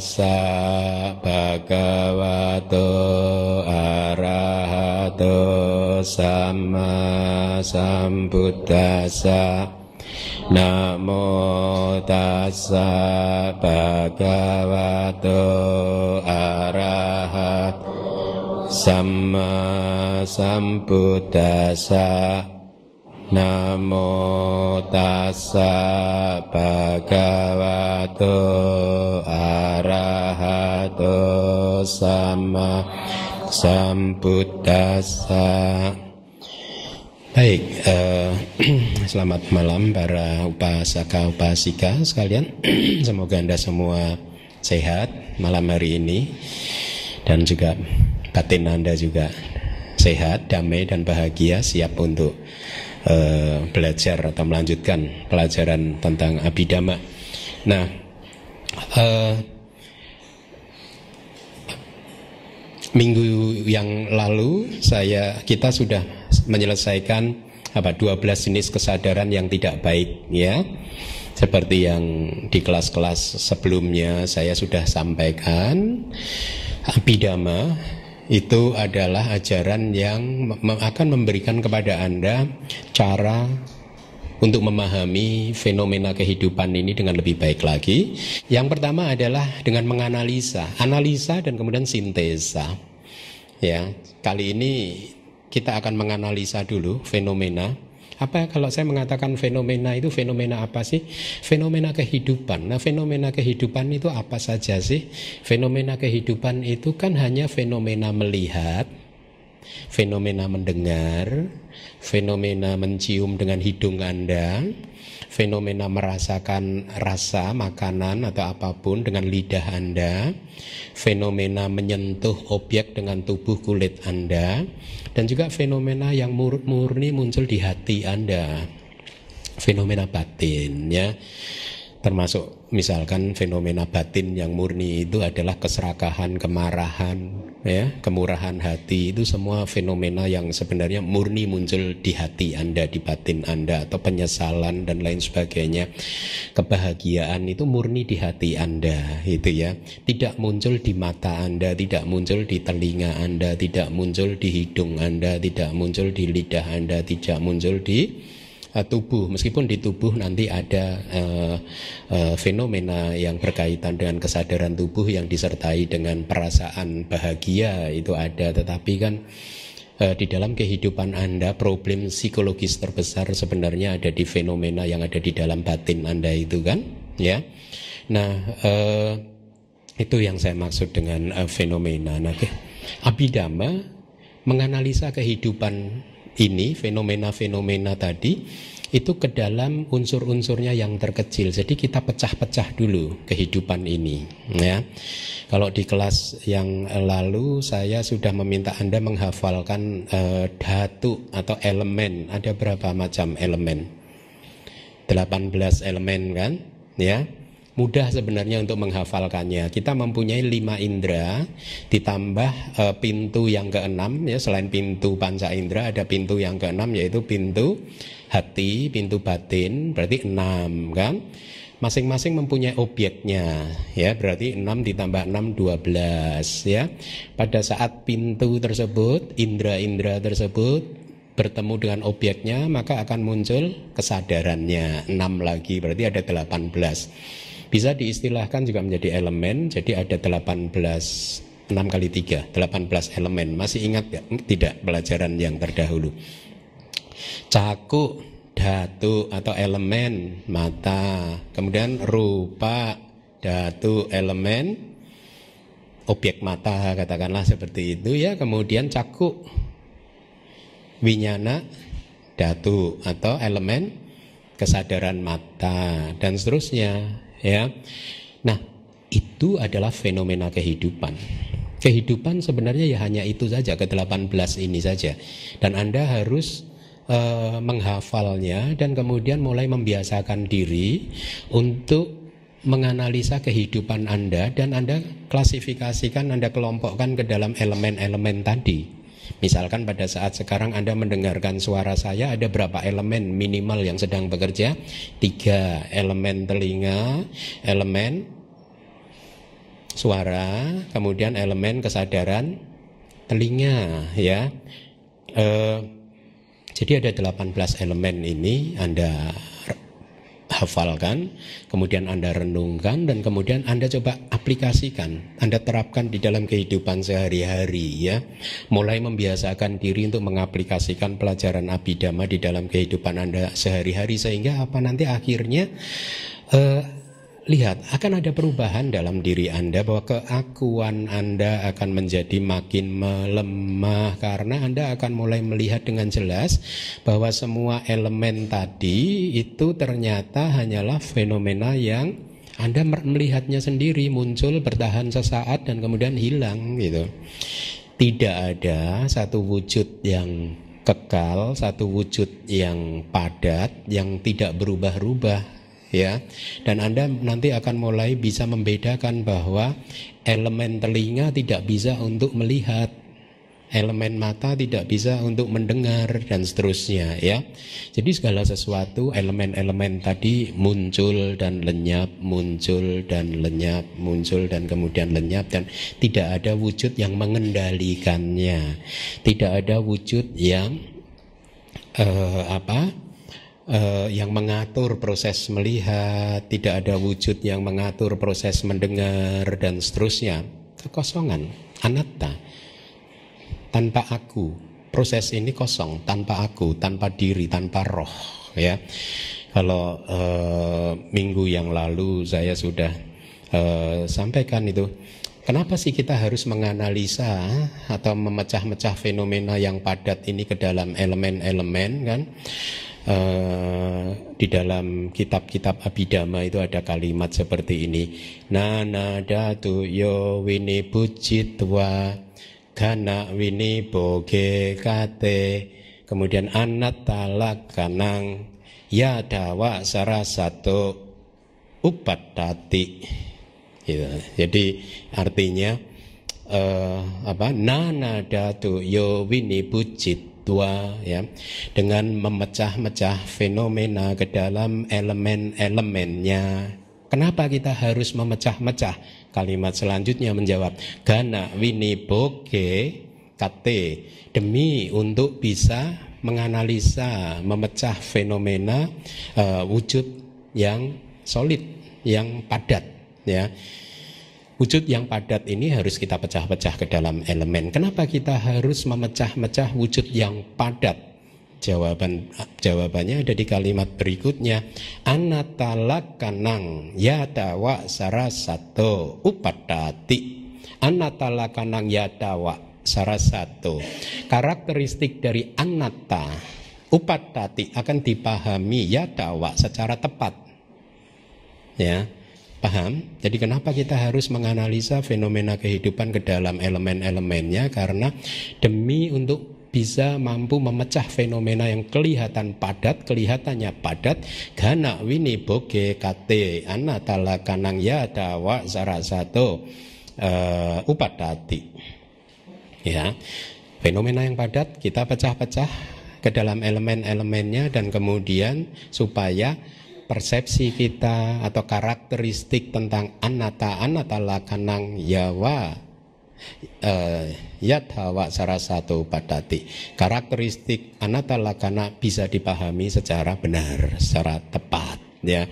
tassa bhagavato arahato sama sambuddhassa Namo tassa bhagavato arahato sama sambuddhassa Namo tassa bhagavato arahato sama sambuddhasa Baik, eh, selamat malam para upasaka upasika sekalian. Semoga Anda semua sehat malam hari ini dan juga batin Anda juga sehat, damai dan bahagia siap untuk uh, belajar atau melanjutkan pelajaran tentang abidama. Nah, uh, minggu yang lalu saya kita sudah menyelesaikan apa 12 jenis kesadaran yang tidak baik ya. Seperti yang di kelas-kelas sebelumnya saya sudah sampaikan abidama itu adalah ajaran yang akan memberikan kepada Anda cara untuk memahami fenomena kehidupan ini dengan lebih baik lagi. Yang pertama adalah dengan menganalisa, analisa dan kemudian sintesa. Ya, kali ini kita akan menganalisa dulu fenomena apa kalau saya mengatakan fenomena itu fenomena apa sih? Fenomena kehidupan. Nah, fenomena kehidupan itu apa saja sih? Fenomena kehidupan itu kan hanya fenomena melihat, fenomena mendengar, fenomena mencium dengan hidung Anda, fenomena merasakan rasa makanan atau apa pun dengan lidah Anda, fenomena menyentuh objek dengan tubuh kulit Anda, dan juga fenomena yang murni muncul di hati Anda, fenomena batin ya termasuk misalkan fenomena batin yang murni itu adalah keserakahan, kemarahan, ya, kemurahan hati itu semua fenomena yang sebenarnya murni muncul di hati Anda, di batin Anda atau penyesalan dan lain sebagainya. Kebahagiaan itu murni di hati Anda, itu ya. Tidak muncul di mata Anda, tidak muncul di telinga Anda, tidak muncul di hidung Anda, tidak muncul di lidah Anda, tidak muncul di uh, tubuh. Meskipun di tubuh nanti ada uh, uh, fenomena yang berkaitan dengan kesadaran tubuh yang disertai dengan perasaan bahagia itu ada. Tetapi kan di dalam kehidupan Anda problem psikologis terbesar sebenarnya ada di fenomena yang ada di dalam batin Anda itu kan? Ya. Nah uh, itu yang saya maksud dengan uh, fenomena. Nah abidama menganalisa kehidupan ini fenomena-fenomena tadi itu ke dalam unsur-unsurnya yang terkecil. Jadi kita pecah-pecah dulu kehidupan ini, ya. Kalau di kelas yang lalu saya sudah meminta Anda menghafalkan uh, dhatu atau elemen. Ada berapa macam elemen? 18 elemen kan? Ya mudah sebenarnya untuk menghafalkannya. Kita mempunyai lima indera ditambah e, pintu yang keenam ya selain pintu panca indera ada pintu yang keenam yaitu pintu hati, pintu batin berarti enam kan. Masing-masing mempunyai obyeknya ya berarti 6 ditambah 6 12 ya. Pada saat pintu tersebut, indera-indera tersebut bertemu dengan obyeknya maka akan muncul kesadarannya 6 lagi berarti ada 18 bisa diistilahkan juga menjadi elemen, jadi ada 18 6 kali 3, 18 elemen. Masih ingat ya? Tidak pelajaran yang terdahulu. Caku, datu atau elemen, mata. Kemudian rupa, datu, elemen, objek mata katakanlah seperti itu ya. Kemudian caku, winyana, datu atau elemen kesadaran mata dan seterusnya ya. Nah, itu adalah fenomena kehidupan. Kehidupan sebenarnya ya hanya itu saja ke 18 ini saja. Dan Anda harus uh, menghafalnya dan kemudian mulai membiasakan diri untuk menganalisa kehidupan Anda dan Anda klasifikasikan, Anda kelompokkan ke dalam elemen-elemen tadi. Misalkan pada saat sekarang Anda mendengarkan suara saya ada berapa elemen minimal yang sedang bekerja? Tiga elemen telinga, elemen suara, kemudian elemen kesadaran telinga ya. Eh, jadi ada 18 elemen ini Anda hafalkan, kemudian Anda renungkan dan kemudian Anda coba aplikasikan, Anda terapkan di dalam kehidupan sehari-hari ya. Mulai membiasakan diri untuk mengaplikasikan pelajaran abidama di dalam kehidupan Anda sehari-hari sehingga apa nanti akhirnya eh, lihat akan ada perubahan dalam diri Anda bahwa keakuan Anda akan menjadi makin melemah karena Anda akan mulai melihat dengan jelas bahwa semua elemen tadi itu ternyata hanyalah fenomena yang Anda melihatnya sendiri muncul bertahan sesaat dan kemudian hilang gitu. Tidak ada satu wujud yang kekal, satu wujud yang padat, yang tidak berubah-ubah ya dan Anda nanti akan mulai bisa membedakan bahwa elemen telinga tidak bisa untuk melihat elemen mata tidak bisa untuk mendengar dan seterusnya ya. Jadi segala sesuatu elemen-elemen tadi muncul dan lenyap, muncul dan lenyap, muncul dan kemudian lenyap dan tidak ada wujud yang mengendalikannya. Tidak ada wujud yang uh, apa? Uh, yang mengatur proses melihat, tidak ada wujud yang mengatur proses mendengar dan seterusnya. Kekosongan, anatta. Tanpa aku, proses ini kosong, tanpa aku, tanpa diri, tanpa roh, ya. Kalau uh, minggu yang lalu saya sudah uh, sampaikan itu Kenapa sih kita harus menganalisa atau memecah-mecah fenomena yang padat ini ke dalam elemen-elemen kan? Uh, di dalam kitab-kitab Abhidhamma itu ada kalimat seperti ini. Nana datu yo wini bujitwa gana wini boge kate kemudian anatala kanang ya dawa sarasato upatati gitu. jadi artinya uh, apa nana datu yo wini bujit dua ya dengan memecah-mecah fenomena ke dalam elemen-elemennya. Kenapa kita harus memecah-mecah? Kalimat selanjutnya menjawab gana wini boge kate demi untuk bisa menganalisa, memecah fenomena uh, wujud yang solid, yang padat ya Wujud yang padat ini harus kita pecah-pecah ke dalam elemen. Kenapa kita harus memecah-mecah wujud yang padat? Jawaban jawabannya ada di kalimat berikutnya. Anatalakanang yatawa sarasato upadati. Anatalakanang yatawa sarasato. Karakteristik dari anata upadati akan dipahami yatawa secara tepat. Ya, Paham? Jadi kenapa kita harus menganalisa fenomena kehidupan ke dalam elemen-elemennya karena demi untuk bisa mampu memecah fenomena yang kelihatan padat, kelihatannya padat, gana wini boge kate anatala kanang ya dawa sarasato uh, upadati. Ya, fenomena yang padat kita pecah-pecah ke dalam elemen-elemennya dan kemudian supaya persepsi kita atau karakteristik tentang anata anata lakanang yawa uh, yadhawa salah satu padati. Karakteristik anata lakana bisa dipahami secara benar secara tepat ya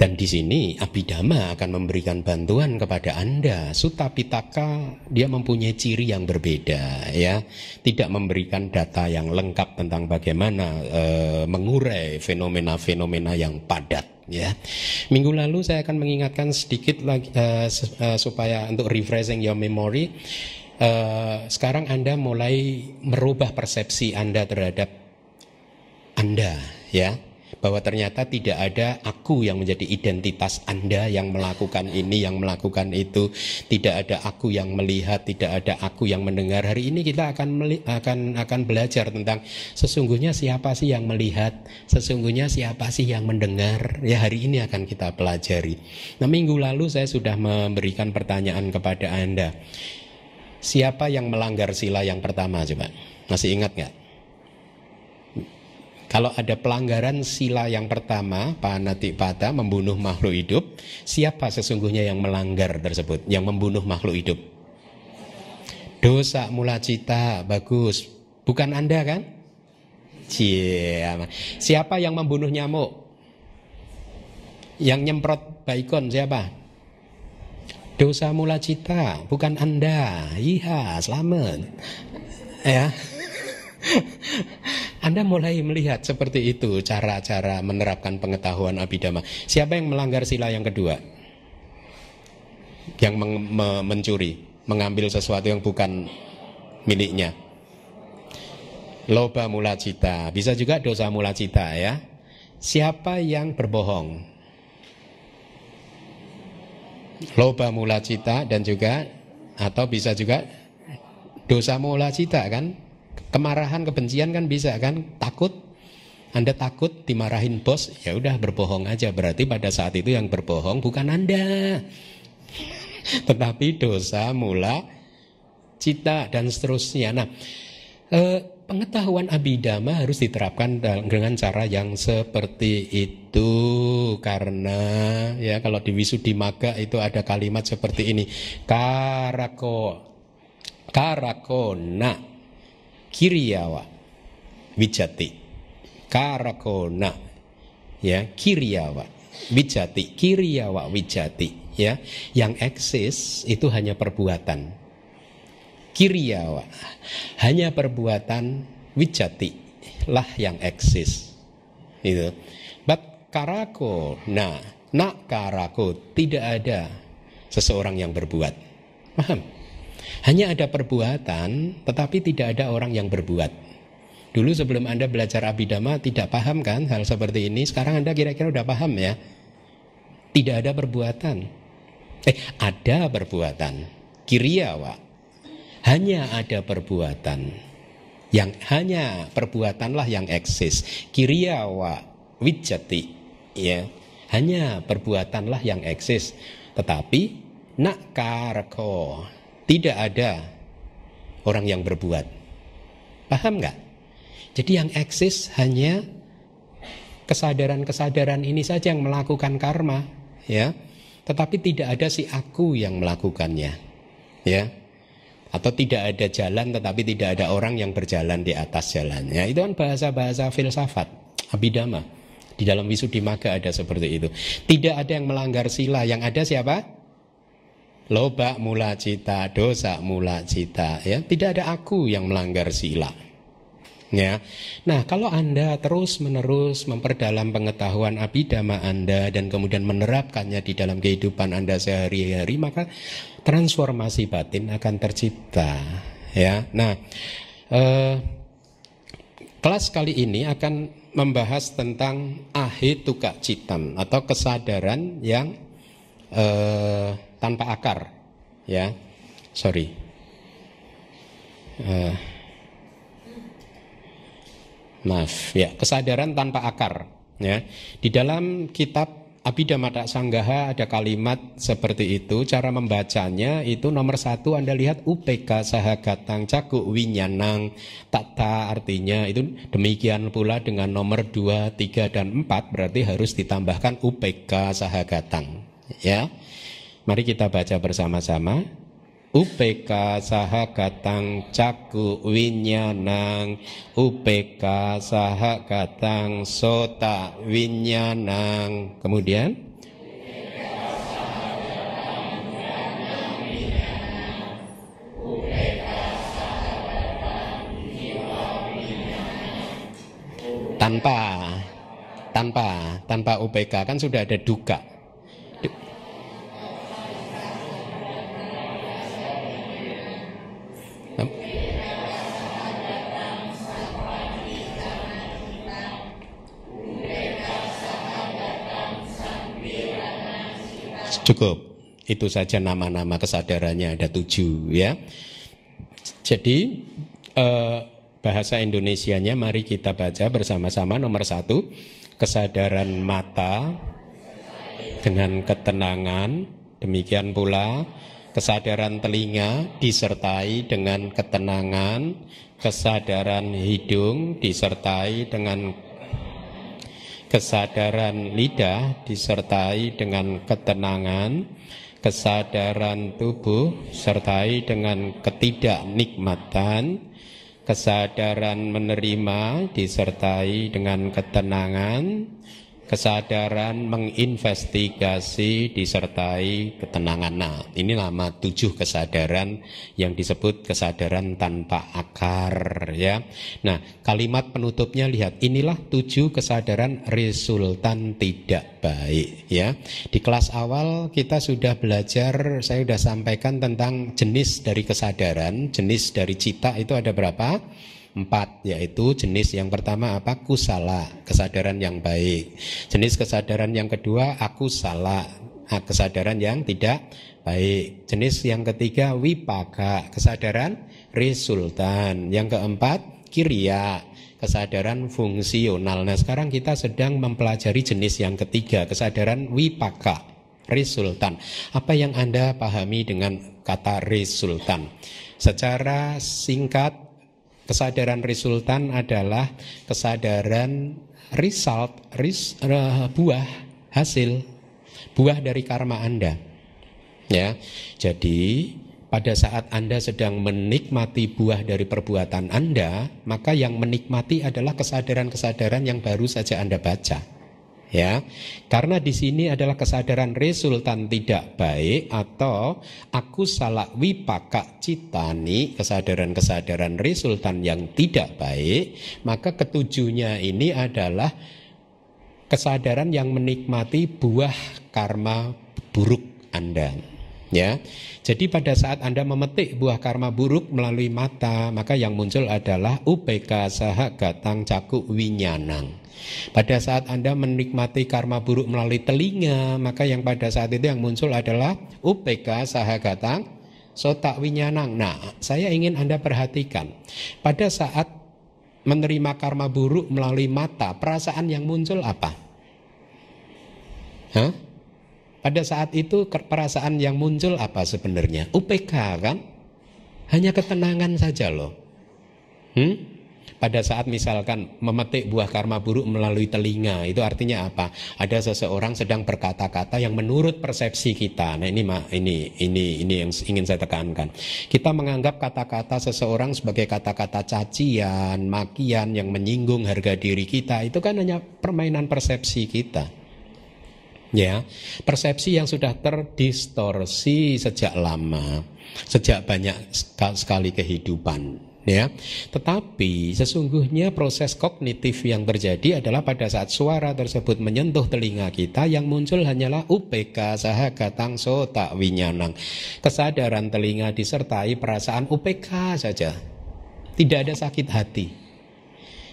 dan di sini Abhidhamma akan memberikan bantuan kepada Anda. Sutta Pitaka dia mempunyai ciri yang berbeda ya. Tidak memberikan data yang lengkap tentang bagaimana e, mengurai fenomena-fenomena yang padat ya. Minggu lalu saya akan mengingatkan sedikit lagi e, e, supaya untuk refreshing your memory. E, sekarang Anda mulai merubah persepsi Anda terhadap Anda ya bahwa ternyata tidak ada aku yang menjadi identitas Anda yang melakukan ini, yang melakukan itu, tidak ada aku yang melihat, tidak ada aku yang mendengar. Hari ini kita akan akan akan belajar tentang sesungguhnya siapa sih yang melihat, sesungguhnya siapa sih yang mendengar. Ya hari ini akan kita pelajari. Nah, minggu lalu saya sudah memberikan pertanyaan kepada Anda. Siapa yang melanggar sila yang pertama coba? Masih ingat nggak? Kalau ada pelanggaran sila yang pertama, pada membunuh makhluk hidup, siapa sesungguhnya yang melanggar tersebut, yang membunuh makhluk hidup? Dosa mula cita, bagus. Bukan Anda kan? Cia. Siapa yang membunuh nyamuk? Yang nyemprot baikon siapa? Dosa mula cita, bukan Anda. Iya, selamat. Ya. Anda mulai melihat seperti itu cara-cara menerapkan pengetahuan abidama. Siapa yang melanggar sila yang kedua? Yang meng, me, mencuri, mengambil sesuatu yang bukan miliknya. Loba mula cita, bisa juga dosa mula cita ya. Siapa yang berbohong? Loba mula cita dan juga atau bisa juga dosa mula cita kan? Kemarahan, kebencian kan bisa kan? Takut, anda takut dimarahin bos, ya udah berbohong aja. Berarti pada saat itu yang berbohong bukan Anda. Tetapi dosa mula cita dan seterusnya. Nah, eh, pengetahuan abidama harus diterapkan dengan cara yang seperti itu karena ya kalau di Wisudimaga itu ada kalimat seperti ini karako karako nak kiriyawa. Wijati karakona. Ya kiriyawa. Wijati kiriyawa wijati ya yang eksis itu hanya perbuatan. Kiriyawa. Hanya perbuatan wijati lah yang eksis. Itu. But karako nah nak karako tidak ada seseorang yang berbuat. Paham hanya ada perbuatan, tetapi tidak ada orang yang berbuat. Dulu sebelum Anda belajar abidama tidak paham kan hal seperti ini. Sekarang Anda kira-kira udah paham ya? Tidak ada perbuatan. Eh, ada perbuatan. Kiriawa. Hanya ada perbuatan. Yang hanya perbuatanlah yang eksis. Kiriawa wijati. Ya. Hanya perbuatanlah yang eksis. Tetapi nak karko tidak ada orang yang berbuat. Paham nggak? Jadi yang eksis hanya kesadaran-kesadaran ini saja yang melakukan karma, ya. Tetapi tidak ada si aku yang melakukannya, ya. Atau tidak ada jalan tetapi tidak ada orang yang berjalan di atas jalannya. Itu kan bahasa-bahasa filsafat, abidama. Di dalam Wisudimaga ada seperti itu. Tidak ada yang melanggar sila, yang ada siapa? Loba mula cita, dosa mula cita, ya. Tidak ada aku yang melanggar sila. Ya. Nah, kalau Anda terus-menerus memperdalam pengetahuan abidama Anda dan kemudian menerapkannya di dalam kehidupan Anda sehari-hari, maka transformasi batin akan tercipta, ya. Nah, eh, kelas kali ini akan membahas tentang ahituka citam atau kesadaran yang eh, tanpa akar ya. Sorry. Uh, maaf ya. Kesadaran tanpa akar ya. Di dalam kitab Abhidhamma Sanggaha ada kalimat seperti itu cara membacanya itu nomor satu Anda lihat UPK sahagatang caku winyanang tata artinya itu demikian pula dengan nomor 2, 3, dan 4 berarti harus ditambahkan UPK sahagatang ya Mari kita baca bersama-sama. UPK saha katang caku winyanang. UPK saha katang sota winyanang. Kemudian? Tanpa. Tanpa. Tanpa UPK kan sudah ada duka Cukup. Itu saja nama-nama kesadarannya ada tujuh ya. Jadi eh, bahasa Indonesianya mari kita baca bersama-sama nomor satu kesadaran mata dengan ketenangan demikian pula kesadaran telinga disertai dengan ketenangan kesadaran hidung disertai dengan Kesadaran lidah disertai dengan ketenangan, kesadaran tubuh sertai dengan ketidaknikmatan, kesadaran menerima disertai dengan ketenangan, kesadaran menginvestigasi disertai ketenangan. Nah, ini nama tujuh kesadaran yang disebut kesadaran tanpa akar ya. Nah, kalimat penutupnya lihat inilah tujuh kesadaran resultan tidak baik ya. Di kelas awal kita sudah belajar, saya sudah sampaikan tentang jenis dari kesadaran, jenis dari cita itu ada berapa? Empat, yaitu jenis yang pertama apa? Kusala, kesadaran yang baik. Jenis kesadaran yang kedua, aku salah, kesadaran yang tidak baik. Jenis yang ketiga, wipaka, kesadaran resultan. Yang keempat, kiria, kesadaran fungsional. Nah sekarang kita sedang mempelajari jenis yang ketiga, kesadaran wipaka, resultan. Apa yang Anda pahami dengan kata resultan? Secara singkat Kesadaran resultan adalah kesadaran result, ris, uh, buah hasil, buah dari karma Anda. Ya, jadi pada saat Anda sedang menikmati buah dari perbuatan Anda, maka yang menikmati adalah kesadaran-kesadaran yang baru saja Anda baca ya. Karena di sini adalah kesadaran resultan tidak baik atau aku salah wipaka citani kesadaran-kesadaran resultan yang tidak baik maka ketujuhnya ini adalah kesadaran yang menikmati buah karma buruk Anda. Ya. Jadi pada saat Anda memetik buah karma buruk melalui mata maka yang muncul adalah upeka saha gatang winyanang pada saat Anda menikmati karma buruk melalui telinga, maka yang pada saat itu yang muncul adalah UPK sahagatang sotak winyanang. Nah, saya ingin Anda perhatikan. Pada saat menerima karma buruk melalui mata, perasaan yang muncul apa? Hah? Pada saat itu perasaan yang muncul apa sebenarnya? UPK kan? Hanya ketenangan saja loh. Hmm? Pada saat misalkan memetik buah karma buruk melalui telinga itu artinya apa? Ada seseorang sedang berkata-kata yang menurut persepsi kita. Nah ini ini ini ini yang ingin saya tekankan. Kita menganggap kata-kata seseorang sebagai kata-kata cacian, makian yang menyinggung harga diri kita itu kan hanya permainan persepsi kita. Ya, persepsi yang sudah terdistorsi sejak lama, sejak banyak sekali kehidupan ya. Tetapi sesungguhnya proses kognitif yang terjadi adalah pada saat suara tersebut menyentuh telinga kita yang muncul hanyalah UPK sahagatang sota winyanang. Kesadaran telinga disertai perasaan UPK saja. Tidak ada sakit hati.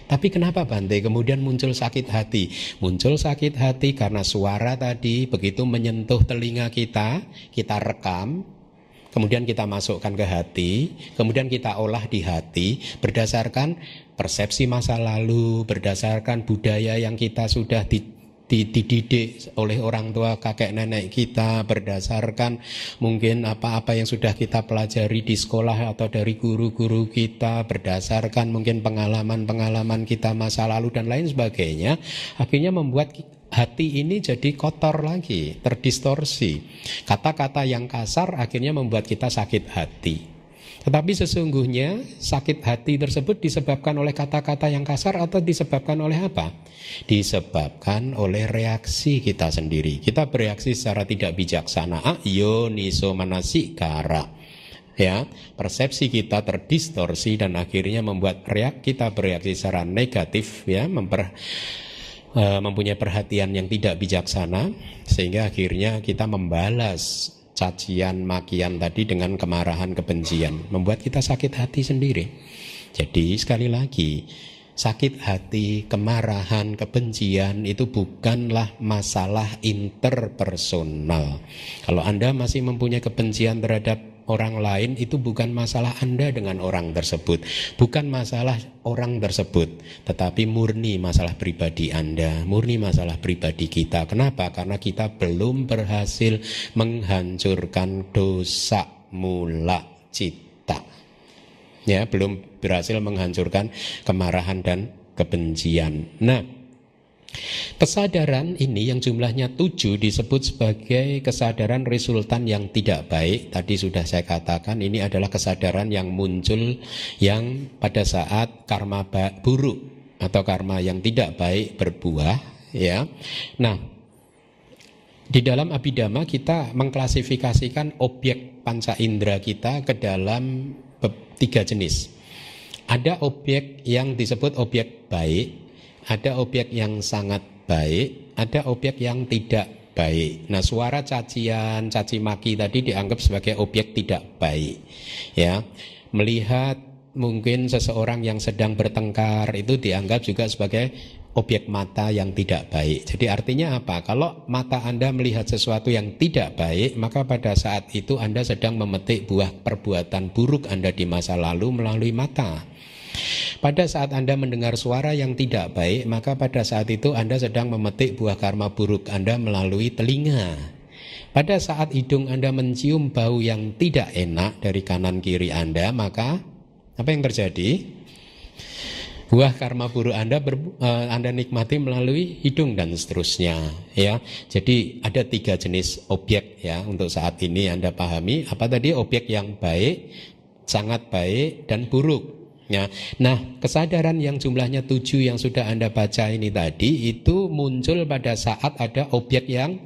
Tapi kenapa Bante kemudian muncul sakit hati? Muncul sakit hati karena suara tadi begitu menyentuh telinga kita, kita rekam, kemudian kita masukkan ke hati, kemudian kita olah di hati berdasarkan persepsi masa lalu, berdasarkan budaya yang kita sudah di, dididik oleh orang tua kakek nenek kita berdasarkan mungkin apa-apa yang sudah kita pelajari di sekolah atau dari guru-guru kita berdasarkan mungkin pengalaman-pengalaman kita masa lalu dan lain sebagainya akhirnya membuat hati ini jadi kotor lagi, terdistorsi. Kata-kata yang kasar akhirnya membuat kita sakit hati. Tetapi sesungguhnya sakit hati tersebut disebabkan oleh kata-kata yang kasar atau disebabkan oleh apa? Disebabkan oleh reaksi kita sendiri. Kita bereaksi secara tidak bijaksana. Ayo niso manasi kara ya persepsi kita terdistorsi dan akhirnya membuat reak kita bereaksi secara negatif ya memper Eh, mempunyai perhatian yang tidak bijaksana sehingga akhirnya kita membalas cacian makian tadi dengan kemarahan kebencian membuat kita sakit hati sendiri. Jadi sekali lagi sakit hati, kemarahan, kebencian itu bukanlah masalah interpersonal. Kalau Anda masih mempunyai kebencian terhadap orang lain itu bukan masalah Anda dengan orang tersebut, bukan masalah orang tersebut, tetapi murni masalah pribadi Anda, murni masalah pribadi kita. Kenapa? Karena kita belum berhasil menghancurkan dosa mula cita. Ya, belum berhasil menghancurkan kemarahan dan kebencian. Nah, Kesadaran ini yang jumlahnya tujuh disebut sebagai kesadaran resultan yang tidak baik. Tadi sudah saya katakan ini adalah kesadaran yang muncul yang pada saat karma buruk atau karma yang tidak baik berbuah. Ya, nah di dalam abidama kita mengklasifikasikan objek panca indera kita ke dalam tiga jenis. Ada objek yang disebut objek baik, ada objek yang sangat baik, ada objek yang tidak baik. Nah, suara cacian, caci maki tadi dianggap sebagai objek tidak baik. Ya. Melihat mungkin seseorang yang sedang bertengkar itu dianggap juga sebagai objek mata yang tidak baik. Jadi artinya apa? Kalau mata Anda melihat sesuatu yang tidak baik, maka pada saat itu Anda sedang memetik buah perbuatan buruk Anda di masa lalu melalui mata. Pada saat Anda mendengar suara yang tidak baik, maka pada saat itu Anda sedang memetik buah karma buruk Anda melalui telinga. Pada saat hidung Anda mencium bau yang tidak enak dari kanan kiri Anda, maka apa yang terjadi? buah karma buruk Anda ber, uh, Anda nikmati melalui hidung dan seterusnya ya. Jadi ada tiga jenis objek ya untuk saat ini Anda pahami apa tadi objek yang baik, sangat baik dan buruk. Ya. Nah, kesadaran yang jumlahnya tujuh yang sudah Anda baca ini tadi itu muncul pada saat ada objek yang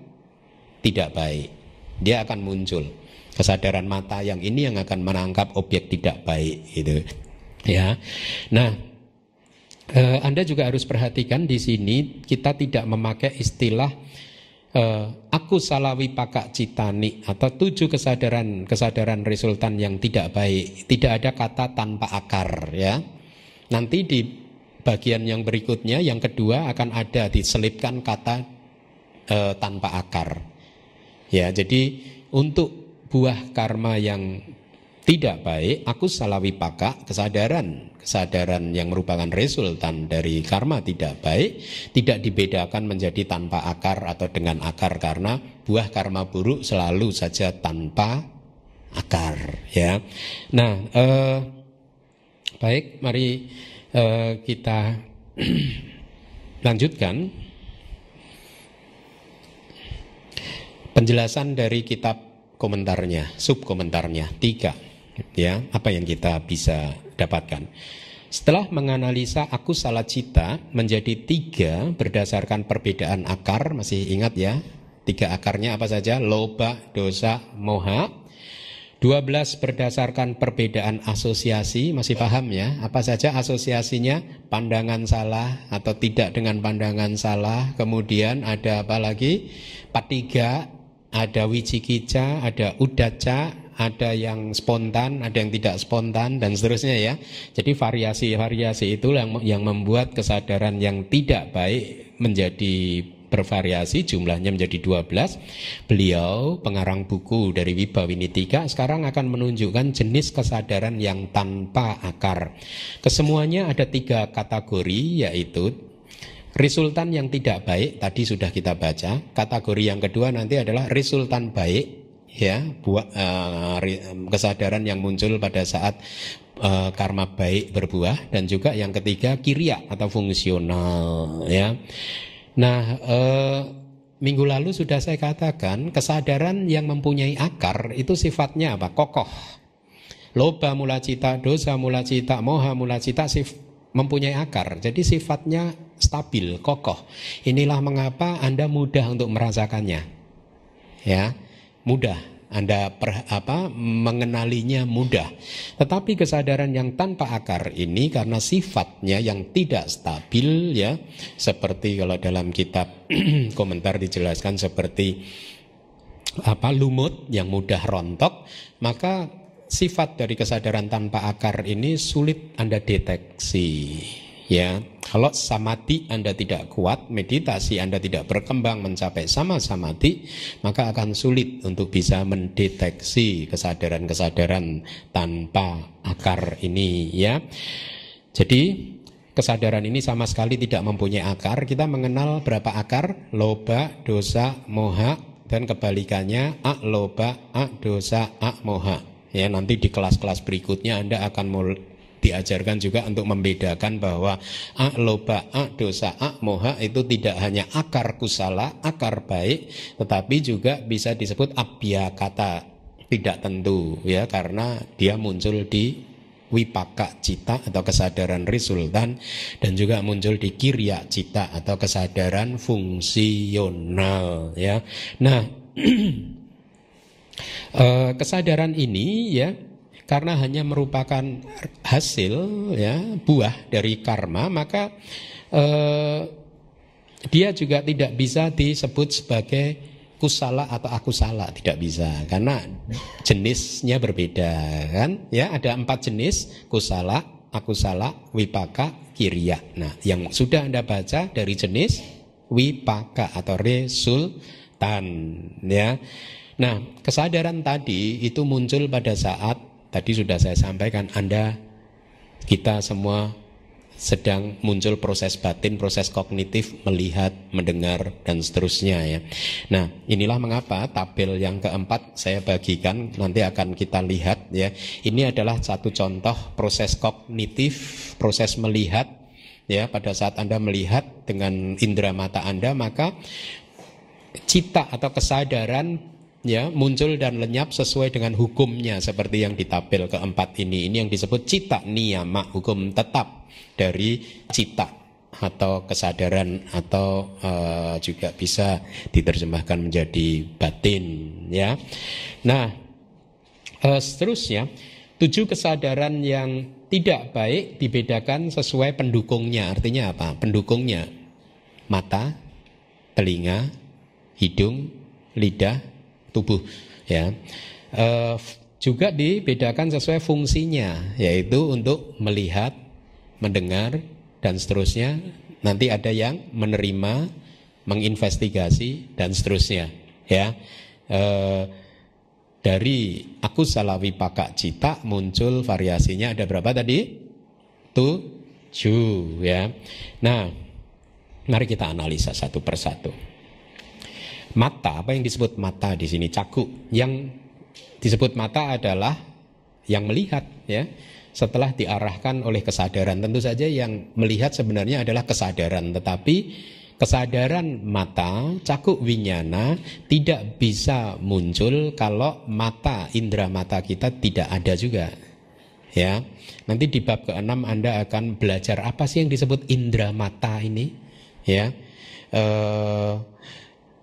tidak baik. Dia akan muncul. Kesadaran mata yang ini yang akan menangkap objek tidak baik itu. Ya. Nah, eh, Anda juga harus perhatikan di sini kita tidak memakai istilah uh, aku salawi pakak citani atau tujuh kesadaran kesadaran resultan yang tidak baik. Tidak ada kata tanpa akar ya. Nanti di bagian yang berikutnya yang kedua akan ada diselipkan kata uh, tanpa akar. Ya jadi untuk buah karma yang tidak baik, aku salawi paka kesadaran kesadaran yang merupakan resultan dari karma tidak baik tidak dibedakan menjadi tanpa akar atau dengan akar karena buah karma buruk selalu saja tanpa akar ya. Nah, eh, baik mari eh, kita lanjutkan penjelasan dari kitab komentarnya, sub komentarnya tiga ya apa yang kita bisa dapatkan. Setelah menganalisa aku salah cita menjadi tiga berdasarkan perbedaan akar, masih ingat ya? Tiga akarnya apa saja? Loba, dosa, moha. dua belas berdasarkan perbedaan asosiasi, masih paham ya? Apa saja asosiasinya? Pandangan salah atau tidak dengan pandangan salah. Kemudian ada apa lagi? Patiga, ada wicikica, ada udaca, ada yang spontan, ada yang tidak spontan dan seterusnya ya. Jadi variasi-variasi itu yang yang membuat kesadaran yang tidak baik menjadi bervariasi jumlahnya menjadi 12 beliau pengarang buku dari Wibawinitika sekarang akan menunjukkan jenis kesadaran yang tanpa akar. Kesemuanya ada tiga kategori yaitu resultan yang tidak baik tadi sudah kita baca. Kategori yang kedua nanti adalah resultan baik ya buah uh, kesadaran yang muncul pada saat uh, karma baik berbuah dan juga yang ketiga kiria atau fungsional ya. Nah uh, minggu lalu sudah saya katakan kesadaran yang mempunyai akar itu sifatnya apa? Kokoh. Loba mula cita dosa mula cita moha mula cita sif mempunyai akar. Jadi sifatnya stabil kokoh. Inilah mengapa anda mudah untuk merasakannya ya mudah anda per, apa mengenalinya mudah. Tetapi kesadaran yang tanpa akar ini karena sifatnya yang tidak stabil ya, seperti kalau dalam kitab komentar dijelaskan seperti apa lumut yang mudah rontok, maka sifat dari kesadaran tanpa akar ini sulit Anda deteksi. Ya, kalau samadhi Anda tidak kuat, meditasi Anda tidak berkembang mencapai sama samadhi, maka akan sulit untuk bisa mendeteksi kesadaran-kesadaran tanpa akar ini ya. Jadi kesadaran ini sama sekali tidak mempunyai akar. Kita mengenal berapa akar? Loba, dosa, moha dan kebalikannya a loba, a dosa, a moha. Ya, nanti di kelas-kelas berikutnya Anda akan diajarkan juga untuk membedakan bahwa a loba, a dosa, a moha itu tidak hanya akar kusala, akar baik, tetapi juga bisa disebut abya kata tidak tentu ya karena dia muncul di wipaka cita atau kesadaran resultan dan juga muncul di kirya cita atau kesadaran fungsional ya. Nah, eh, kesadaran ini ya karena hanya merupakan hasil ya buah dari karma maka eh, dia juga tidak bisa disebut sebagai kusala atau aku salah tidak bisa karena jenisnya berbeda kan? Ya ada empat jenis kusala aku salah wipaka kirya nah yang sudah anda baca dari jenis wipaka atau resultan ya. Nah kesadaran tadi itu muncul pada saat Tadi sudah saya sampaikan Anda kita semua sedang muncul proses batin, proses kognitif, melihat, mendengar, dan seterusnya ya. Nah, inilah mengapa tabel yang keempat saya bagikan, nanti akan kita lihat ya. Ini adalah satu contoh proses kognitif, proses melihat ya. Pada saat Anda melihat dengan indera mata Anda, maka cita atau kesadaran ya muncul dan lenyap sesuai dengan hukumnya seperti yang di tabel keempat ini. Ini yang disebut cita niyama hukum tetap dari cita atau kesadaran atau uh, juga bisa diterjemahkan menjadi batin ya. Nah uh, seterusnya tujuh kesadaran yang tidak baik dibedakan sesuai pendukungnya. Artinya apa? Pendukungnya mata telinga hidung lidah tubuh ya. E, juga dibedakan sesuai fungsinya yaitu untuk melihat mendengar dan seterusnya. Nanti ada yang menerima menginvestigasi dan seterusnya ya. E, dari aku salawi pakak cita muncul variasinya. Ada berapa tadi? Tujuh ya. Nah mari kita analisa satu persatu Mata, apa yang disebut mata di sini? Caku. Yang disebut mata adalah yang melihat ya. Setelah diarahkan oleh kesadaran, tentu saja yang melihat sebenarnya adalah kesadaran, tetapi kesadaran mata, cakuk winyana tidak bisa muncul kalau mata, indera mata kita tidak ada juga. Ya, nanti di bab ke-6 Anda akan belajar apa sih yang disebut indera mata ini, ya. Eh,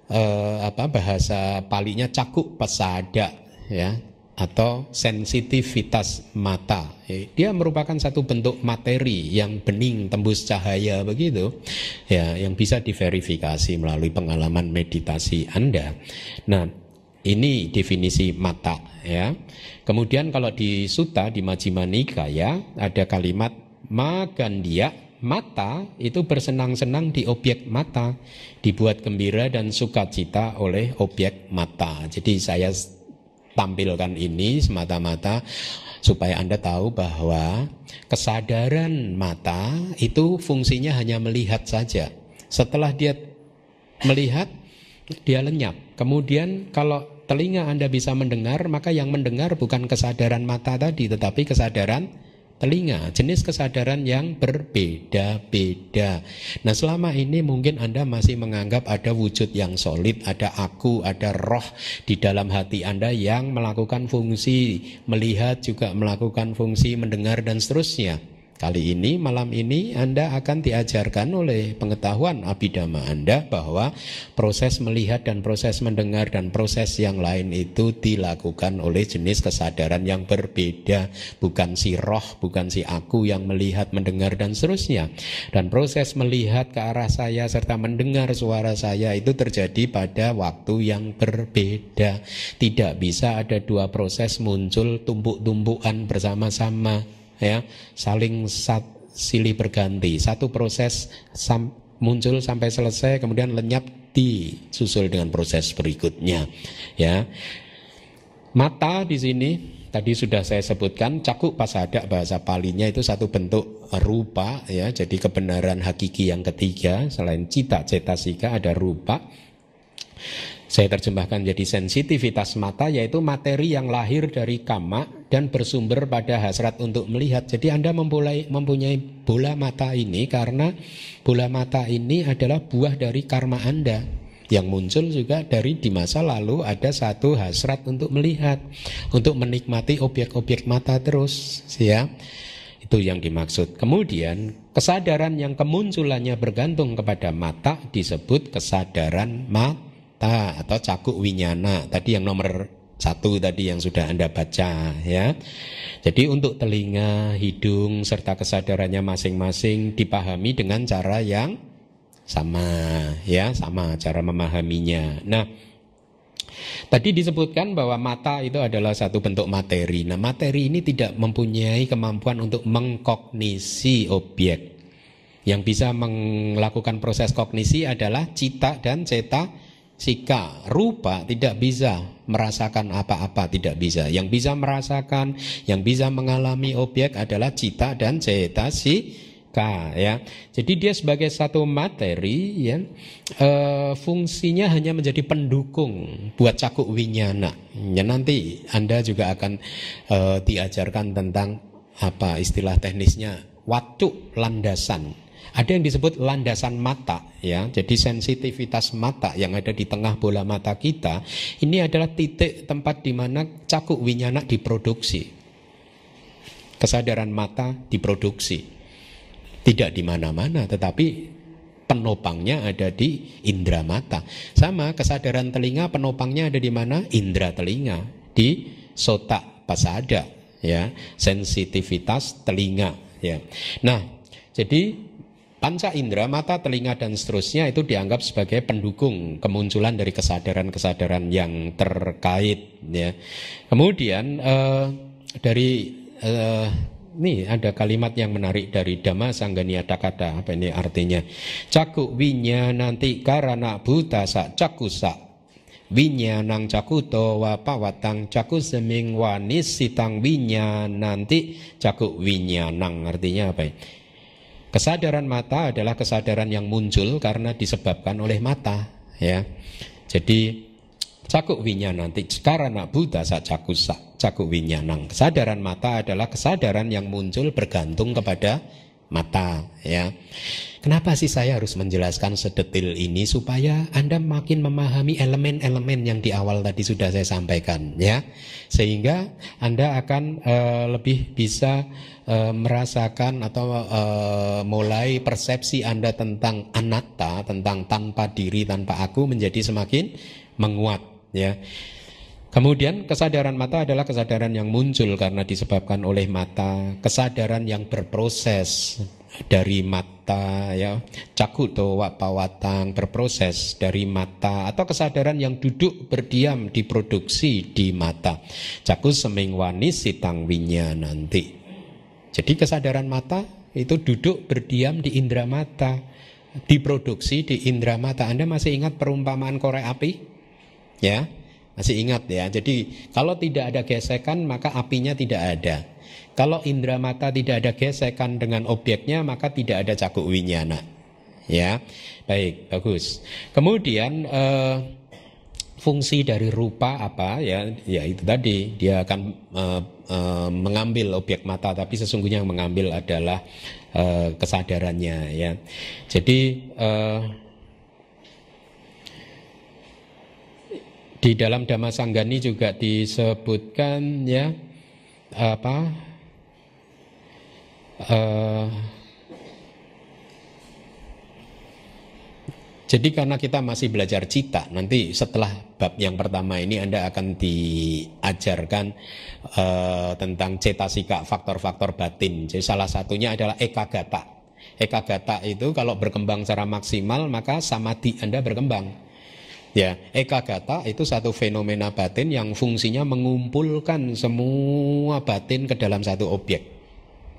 eh, apa bahasa palinya cakuk pesada ya atau sensitivitas mata. Dia merupakan satu bentuk materi yang bening tembus cahaya begitu. Ya, yang bisa diverifikasi melalui pengalaman meditasi Anda. Nah, ini definisi mata ya. Kemudian kalau di Sutta di Majjhima Nikaya ada kalimat magandia mata itu bersenang-senang di objek mata, dibuat gembira dan sukacita oleh objek mata. Jadi saya tampilkan ini semata-mata supaya Anda tahu bahwa kesadaran mata itu fungsinya hanya melihat saja. Setelah dia melihat, dia lenyap. Kemudian kalau telinga Anda bisa mendengar, maka yang mendengar bukan kesadaran mata tadi, tetapi kesadaran telinga, jenis kesadaran yang berbeda-beda. Nah, selama ini mungkin Anda masih menganggap ada wujud yang solid, ada aku, ada roh di dalam hati Anda yang melakukan fungsi melihat juga melakukan fungsi mendengar dan seterusnya. Kali ini, malam ini Anda akan diajarkan oleh pengetahuan abidama Anda bahwa proses melihat dan proses mendengar dan proses yang lain itu dilakukan oleh jenis kesadaran yang berbeda. Bukan si roh, bukan si aku yang melihat, mendengar dan seterusnya. Dan proses melihat ke arah saya serta mendengar suara saya itu terjadi pada waktu yang berbeda. Tidak bisa ada dua proses muncul tumpuk-tumpukan bersama-sama ya saling sat, silih berganti. Satu proses sam, muncul sampai selesai kemudian lenyap disusul dengan proses berikutnya ya. Mata di sini tadi sudah saya sebutkan cakuk pasada bahasa palinya itu satu bentuk rupa ya. Jadi kebenaran hakiki yang ketiga selain cita cetasika ada rupa. Saya terjemahkan jadi sensitivitas mata yaitu materi yang lahir dari kama dan bersumber pada hasrat untuk melihat. Jadi Anda mempunyai, mempunyai bola mata ini karena bola mata ini adalah buah dari karma Anda yang muncul juga dari di masa lalu ada satu hasrat untuk melihat, untuk menikmati objek-objek mata terus, ya. Itu yang dimaksud. Kemudian kesadaran yang kemunculannya bergantung kepada mata disebut kesadaran mata atau cakuk winyana tadi yang nomor satu tadi yang sudah anda baca ya jadi untuk telinga hidung serta kesadarannya masing-masing dipahami dengan cara yang sama ya sama cara memahaminya nah Tadi disebutkan bahwa mata itu adalah satu bentuk materi. Nah, materi ini tidak mempunyai kemampuan untuk mengkognisi objek. Yang bisa melakukan proses kognisi adalah cita dan ceta sika rupa tidak bisa merasakan apa-apa tidak bisa. Yang bisa merasakan yang bisa mengalami objek adalah cita dan cetasika ya. Jadi dia sebagai satu materi ya e, fungsinya hanya menjadi pendukung buat cakuk winyana. Ya nanti anda juga akan e, diajarkan tentang apa istilah teknisnya waktu landasan ada yang disebut landasan mata ya. Jadi sensitivitas mata yang ada di tengah bola mata kita ini adalah titik tempat di mana cakuk winyana diproduksi. Kesadaran mata diproduksi. Tidak di mana-mana tetapi penopangnya ada di indera mata. Sama kesadaran telinga penopangnya ada di mana? Indera telinga, di sota pasada ya, sensitivitas telinga ya. Nah, jadi Panca indera, mata, telinga, dan seterusnya itu dianggap sebagai pendukung kemunculan dari kesadaran-kesadaran yang terkait. Ya. Kemudian eh, dari eh, ini ada kalimat yang menarik dari Dhamma Sanggania Kata apa ini artinya? Caku winya nanti karana buta sa cakusa nang cakuto wa pawatang caku seming wanis sitang winya nanti caku nang artinya apa ya? Kesadaran mata adalah kesadaran yang muncul karena disebabkan oleh mata, ya. Jadi cakuk nanti karena Buddha cakusa cakuk winyanang. Kesadaran mata adalah kesadaran yang muncul bergantung kepada mata, ya. Kenapa sih saya harus menjelaskan sedetil ini supaya Anda makin memahami elemen-elemen yang di awal tadi sudah saya sampaikan ya. Sehingga Anda akan uh, lebih bisa uh, merasakan atau uh, mulai persepsi Anda tentang anatta, tentang tanpa diri, tanpa aku menjadi semakin menguat ya. Kemudian kesadaran mata adalah kesadaran yang muncul karena disebabkan oleh mata, kesadaran yang berproses dari mata ya. Cakuto wapawatang berproses dari mata atau kesadaran yang duduk berdiam diproduksi di mata. Caku seming wanis sitang winya nanti jadi kesadaran mata itu duduk berdiam di indera mata diproduksi di indera mata Anda masih ingat perumpamaan korek api ya masih ingat ya jadi kalau tidak ada gesekan maka apinya tidak ada kalau indera mata tidak ada gesekan dengan objeknya, maka tidak ada cakuk winyana. Ya, baik, bagus. Kemudian eh, fungsi dari rupa apa ya? Ya itu tadi dia akan eh, eh, mengambil objek mata, tapi sesungguhnya yang mengambil adalah eh, kesadarannya. Ya, jadi eh, di dalam Dhamma Sanggani juga disebutkan ya apa jadi karena kita masih belajar cita, nanti setelah bab yang pertama ini Anda akan diajarkan uh, tentang cetasika, faktor-faktor batin. Jadi salah satunya adalah ekagata. Ekagata itu kalau berkembang secara maksimal maka samadhi Anda berkembang. Ya, ekagata itu satu fenomena batin yang fungsinya mengumpulkan semua batin ke dalam satu objek.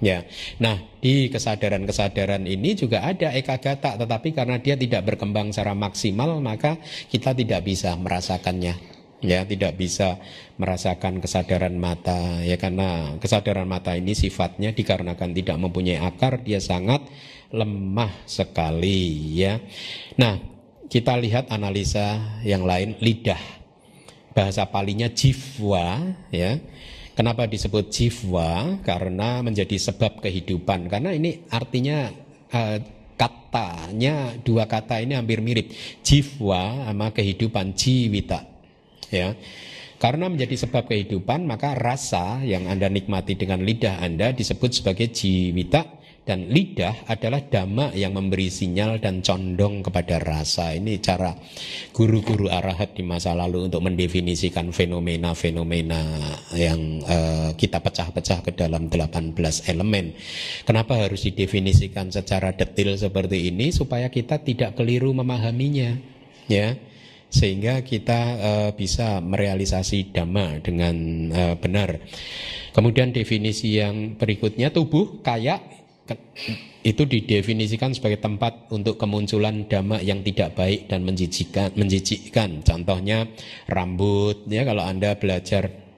Ya, nah di kesadaran-kesadaran ini juga ada ekagata, tetapi karena dia tidak berkembang secara maksimal, maka kita tidak bisa merasakannya. Ya, tidak bisa merasakan kesadaran mata, ya karena kesadaran mata ini sifatnya dikarenakan tidak mempunyai akar, dia sangat lemah sekali. Ya, nah kita lihat analisa yang lain lidah. Bahasa palinya jivwa ya. Kenapa disebut jivwa? Karena menjadi sebab kehidupan. Karena ini artinya uh, katanya dua kata ini hampir mirip. Jivwa sama kehidupan jiwita. Ya. Karena menjadi sebab kehidupan, maka rasa yang Anda nikmati dengan lidah Anda disebut sebagai jiwita dan lidah adalah dhamma yang memberi sinyal dan condong kepada rasa. Ini cara guru-guru arahat di masa lalu untuk mendefinisikan fenomena-fenomena yang uh, kita pecah-pecah ke dalam 18 elemen. Kenapa harus didefinisikan secara detail seperti ini supaya kita tidak keliru memahaminya, ya sehingga kita uh, bisa merealisasi dhamma dengan uh, benar. Kemudian definisi yang berikutnya tubuh kaya itu didefinisikan sebagai tempat untuk kemunculan dhamma yang tidak baik dan menjijikkan. menjijikkan. Contohnya rambut ya kalau Anda belajar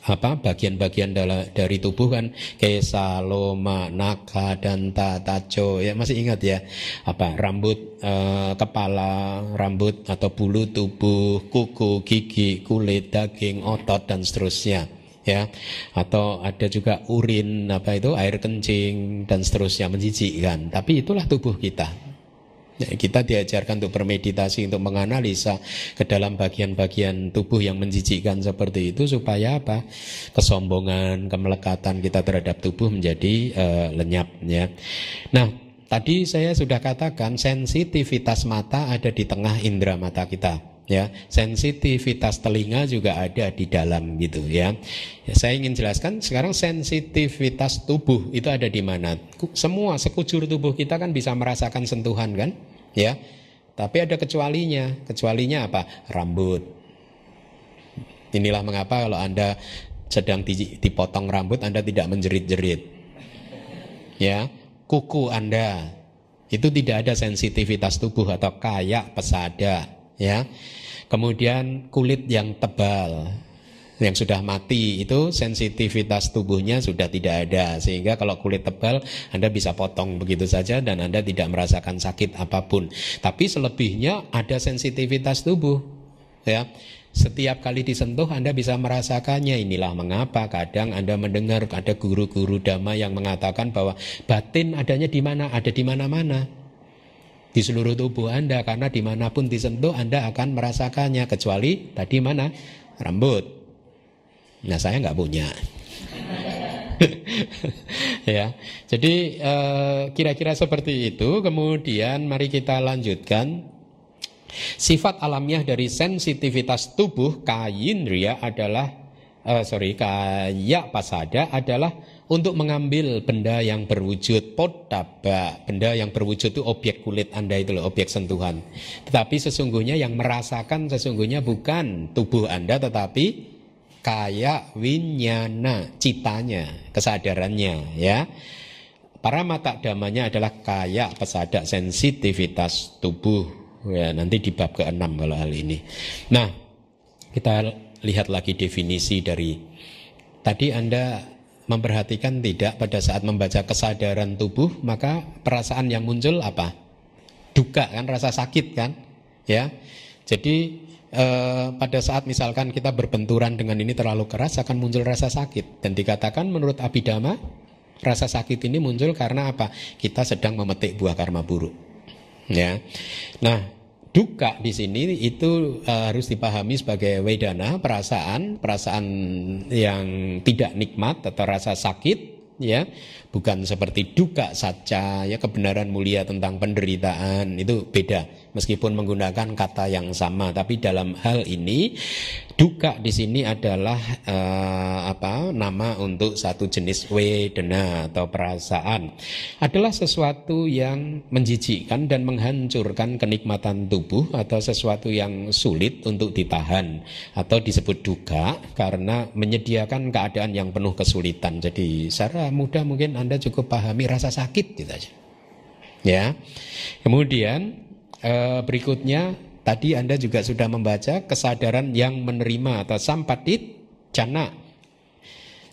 apa bagian-bagian dari tubuh kan kesa, loma, naka dan tataco ya masih ingat ya apa rambut eh, kepala, rambut atau bulu tubuh, kuku, gigi, kulit, daging, otot dan seterusnya ya atau ada juga urin apa itu air kencing dan seterusnya menjijikkan tapi itulah tubuh kita Ya, kita diajarkan untuk bermeditasi, untuk menganalisa ke dalam bagian-bagian tubuh yang menjijikkan seperti itu supaya apa? Kesombongan, kemelekatan kita terhadap tubuh menjadi uh, lenyap ya. Nah, tadi saya sudah katakan sensitivitas mata ada di tengah indera mata kita ya. Sensitivitas telinga juga ada di dalam gitu ya. ya saya ingin jelaskan sekarang sensitivitas tubuh itu ada di mana? Semua sekujur tubuh kita kan bisa merasakan sentuhan kan? Ya. Tapi ada kecualinya. Kecualinya apa? Rambut. Inilah mengapa kalau anda sedang dipotong rambut anda tidak menjerit-jerit. Ya. Kuku anda itu tidak ada sensitivitas tubuh atau kayak pesada ya Kemudian kulit yang tebal yang sudah mati itu sensitivitas tubuhnya sudah tidak ada sehingga kalau kulit tebal Anda bisa potong begitu saja dan Anda tidak merasakan sakit apa pun. Tapi selebihnya ada sensitivitas tubuh ya. Setiap kali disentuh Anda bisa merasakannya Inilah mengapa kadang Anda mendengar ada guru-guru dhamma yang mengatakan bahwa batin adanya di mana? Ada di mana-mana di seluruh tubuh Anda karena di mana pun disentuh Anda akan merasakannya kecuali tadi mana rambut. Nah saya nggak punya. ya, jadi eh, kira-kira seperti itu. Kemudian mari kita lanjutkan. Sifat alamiah dari sensitivitas tubuh kaindria adalah uh, sorry kaya pasada adalah untuk mengambil benda yang berwujud potaba, benda yang berwujud itu objek kulit Anda itu loh, objek sentuhan. Tetapi sesungguhnya yang merasakan sesungguhnya bukan tubuh Anda tetapi kaya winyana, citanya, kesadarannya ya. Para mata damanya adalah kaya pesada sensitivitas tubuh. Ya, nanti di bab ke-6 kalau hal ini. Nah, kita lihat lagi definisi dari tadi Anda memperhatikan tidak pada saat membaca kesadaran tubuh maka perasaan yang muncul apa? Duka kan rasa sakit kan? Ya. Jadi eh, pada saat misalkan kita berbenturan dengan ini terlalu keras akan muncul rasa sakit. Dan dikatakan menurut Abhidhamma rasa sakit ini muncul karena apa? Kita sedang memetik buah karma buruk. Ya. Nah duka di sini itu uh, harus dipahami sebagai wedana perasaan perasaan yang tidak nikmat atau rasa sakit ya bukan seperti duka saja ya kebenaran mulia tentang penderitaan itu beda meskipun menggunakan kata yang sama tapi dalam hal ini Duka di sini adalah uh, apa nama untuk satu jenis wedena atau perasaan. Adalah sesuatu yang menjijikkan dan menghancurkan kenikmatan tubuh atau sesuatu yang sulit untuk ditahan atau disebut duka karena menyediakan keadaan yang penuh kesulitan. Jadi secara mudah mungkin Anda cukup pahami rasa sakit gitu aja. Ya. Kemudian uh, berikutnya Tadi Anda juga sudah membaca kesadaran yang menerima atau sampatit jana.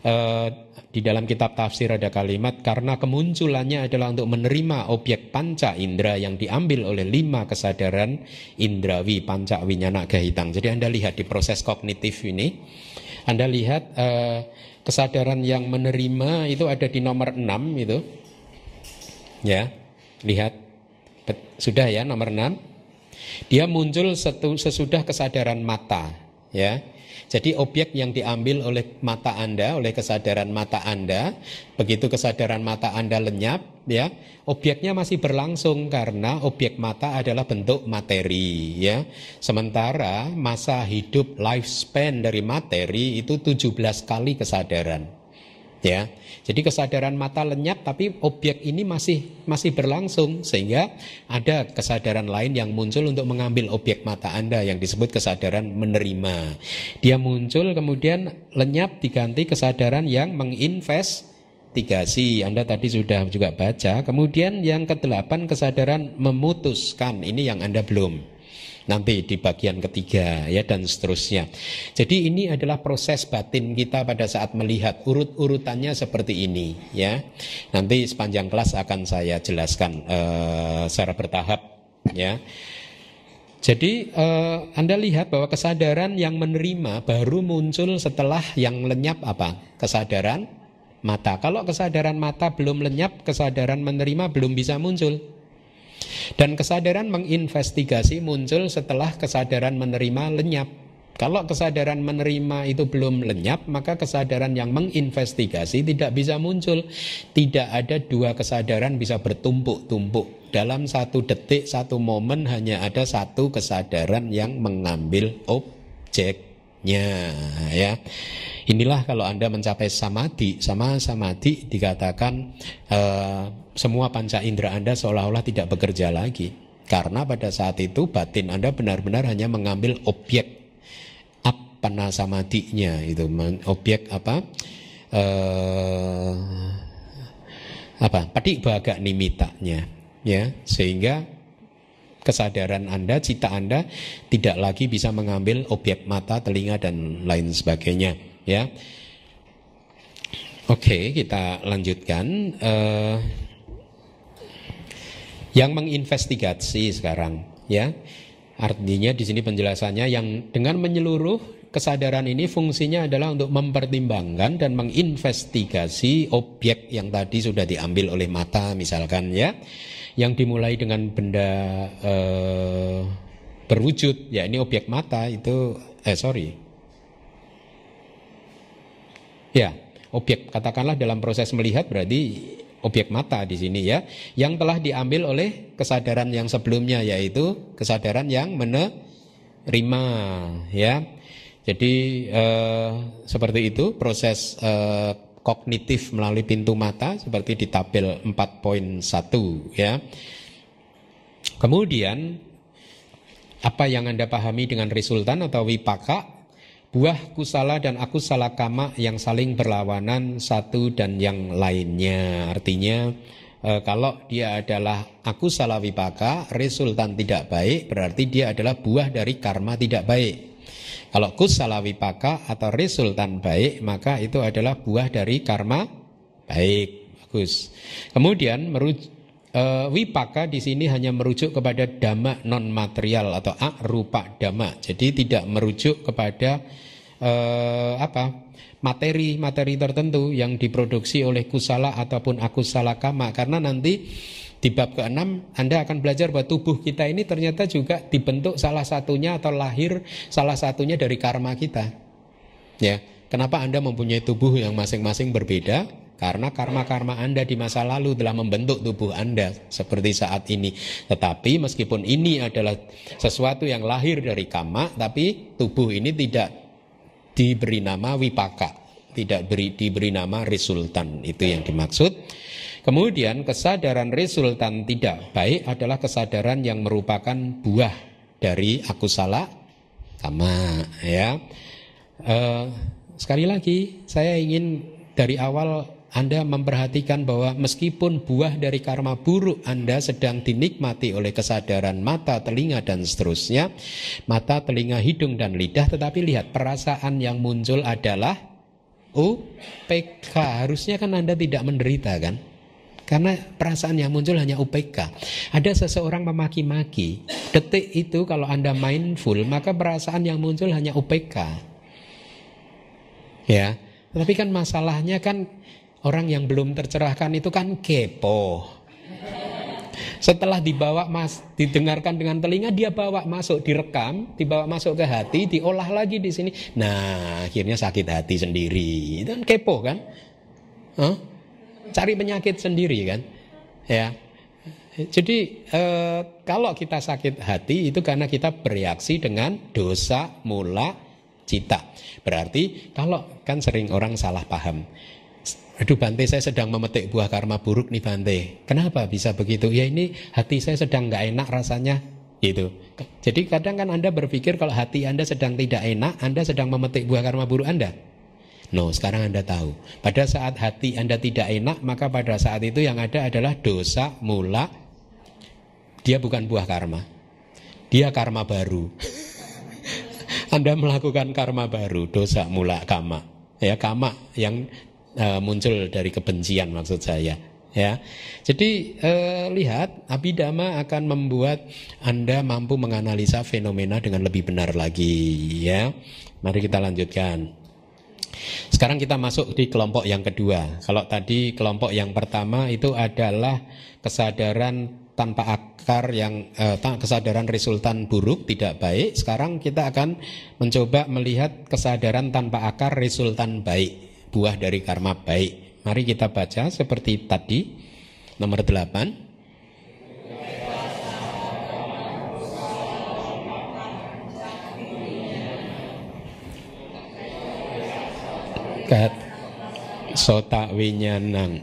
eh, di dalam kitab tafsir ada kalimat karena kemunculannya adalah untuk menerima objek panca indera yang diambil oleh lima kesadaran indrawi panca winyana gahitang. Jadi Anda lihat di proses kognitif ini, Anda lihat eh, kesadaran yang menerima itu ada di nomor 6 itu. Ya, lihat sudah ya nomor 6. Dia muncul sesudah kesadaran mata, ya. Jadi objek yang diambil oleh mata Anda, oleh kesadaran mata Anda, begitu kesadaran mata Anda lenyap, ya, objeknya masih berlangsung karena objek mata adalah bentuk materi, ya. Sementara masa hidup lifespan dari materi itu 17 kali kesadaran. Ya. Jadi kesadaran mata lenyap tapi objek ini masih masih berlangsung sehingga ada kesadaran lain yang muncul untuk mengambil objek mata Anda yang disebut kesadaran menerima. Dia muncul kemudian lenyap diganti kesadaran yang menginvestigasi. Anda tadi sudah juga baca. Kemudian yang kedelapan kesadaran memutuskan. Ini yang Anda belum nanti di bagian ketiga ya dan seterusnya. Jadi ini adalah proses batin kita pada saat melihat urut-urutannya seperti ini ya. Nanti sepanjang kelas akan saya jelaskan uh, secara bertahap ya. Jadi uh, Anda lihat bahwa kesadaran yang menerima baru muncul setelah yang lenyap apa? Kesadaran mata. Kalau kesadaran mata belum lenyap, kesadaran menerima belum bisa muncul. Dan kesadaran menginvestigasi muncul setelah kesadaran menerima lenyap. Kalau kesadaran menerima itu belum lenyap, maka kesadaran yang menginvestigasi tidak bisa muncul. Tidak ada dua kesadaran bisa bertumpuk-tumpuk. Dalam satu detik, satu momen hanya ada satu kesadaran yang mengambil objeknya. Ya, inilah kalau anda mencapai samadhi, sama samadhi dikatakan. Uh, semua panca indera Anda seolah-olah tidak bekerja lagi. Karena pada saat itu batin Anda benar-benar hanya mengambil objek apa samadhinya itu objek apa eh, apa patik baga nimitanya ya sehingga kesadaran Anda, cita Anda tidak lagi bisa mengambil objek mata, telinga dan lain sebagainya ya. Oke, kita lanjutkan. Uh, yang menginvestigasi sekarang ya artinya di sini penjelasannya yang dengan menyeluruh kesadaran ini fungsinya adalah untuk mempertimbangkan dan menginvestigasi objek yang tadi sudah diambil oleh mata misalkan ya yang dimulai dengan benda eh, berwujud ya ini objek mata itu eh sorry ya objek katakanlah dalam proses melihat berarti objek mata di sini ya, yang telah diambil oleh kesadaran yang sebelumnya yaitu kesadaran yang menerima ya. Jadi eh, seperti itu proses eh, kognitif melalui pintu mata seperti di tabel 4.1 ya. Kemudian apa yang Anda pahami dengan resultan atau wipaka buah kusala dan aku salah kama yang saling berlawanan satu dan yang lainnya. Artinya e, kalau dia adalah aku salah wipaka, resultan tidak baik, berarti dia adalah buah dari karma tidak baik. Kalau kusala wipaka atau resultan baik, maka itu adalah buah dari karma baik. Bagus. Kemudian merujuk e, wipaka di sini hanya merujuk kepada dhamma non material atau rupa dhamma. Jadi tidak merujuk kepada e, apa? materi-materi tertentu yang diproduksi oleh kusala ataupun akusala kama karena nanti di bab ke-6 Anda akan belajar bahwa tubuh kita ini ternyata juga dibentuk salah satunya atau lahir salah satunya dari karma kita. Ya, kenapa Anda mempunyai tubuh yang masing-masing berbeda? Karena karma-karma Anda di masa lalu telah membentuk tubuh Anda seperti saat ini. Tetapi meskipun ini adalah sesuatu yang lahir dari kama, tapi tubuh ini tidak diberi nama wipaka, tidak beri, diberi nama resultan. Itu yang dimaksud. Kemudian kesadaran resultan tidak baik adalah kesadaran yang merupakan buah dari aku salah kama ya. Uh, sekali lagi saya ingin dari awal anda memperhatikan bahwa meskipun buah dari karma buruk Anda sedang dinikmati oleh kesadaran mata, telinga, dan seterusnya, mata, telinga, hidung, dan lidah, tetapi lihat perasaan yang muncul adalah UPK. Harusnya kan Anda tidak menderita kan? Karena perasaan yang muncul hanya UPK. Ada seseorang memaki-maki. Detik itu kalau Anda mindful, maka perasaan yang muncul hanya UPK. Ya. Tapi kan masalahnya kan orang yang belum tercerahkan itu kan kepo. Setelah dibawa mas, didengarkan dengan telinga, dia bawa masuk, direkam, dibawa masuk ke hati, diolah lagi di sini. Nah, akhirnya sakit hati sendiri. Itu kan kepo kan? Huh? Cari penyakit sendiri kan? Ya. Jadi eh, kalau kita sakit hati itu karena kita bereaksi dengan dosa mula cita. Berarti kalau kan sering orang salah paham. Aduh Bante saya sedang memetik buah karma buruk nih Bante. Kenapa bisa begitu? Ya ini hati saya sedang nggak enak rasanya gitu. Jadi kadang kan Anda berpikir kalau hati Anda sedang tidak enak, Anda sedang memetik buah karma buruk Anda. No, sekarang Anda tahu. Pada saat hati Anda tidak enak, maka pada saat itu yang ada adalah dosa mula. Dia bukan buah karma. Dia karma baru. anda melakukan karma baru, dosa mula kama. Ya, kama yang uh, muncul dari kebencian maksud saya ya. Jadi uh, lihat abidama akan membuat Anda mampu menganalisa fenomena dengan lebih benar lagi ya. Mari kita lanjutkan. Sekarang kita masuk di kelompok yang kedua. Kalau tadi kelompok yang pertama itu adalah kesadaran tanpa akar yang eh, kesadaran resultan buruk tidak baik. Sekarang kita akan mencoba melihat kesadaran tanpa akar resultan baik buah dari karma baik. Mari kita baca seperti tadi nomor 8. Kat sota winyanang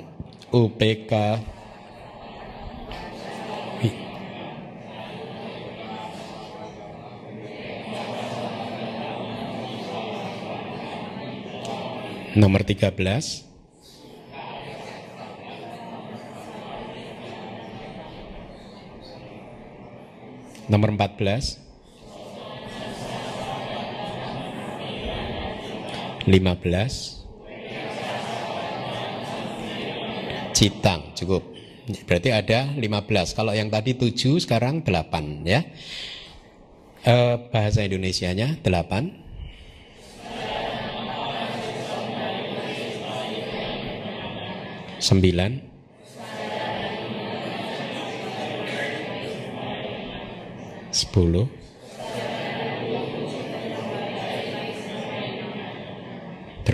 UPK Nomor 13 Nomor 14 15 Citang cukup. Berarti ada 15 Kalau yang tadi 7 sekarang 8 ya. Eh, Bahasa Indonesianya 8 Sembilan. Sepuluh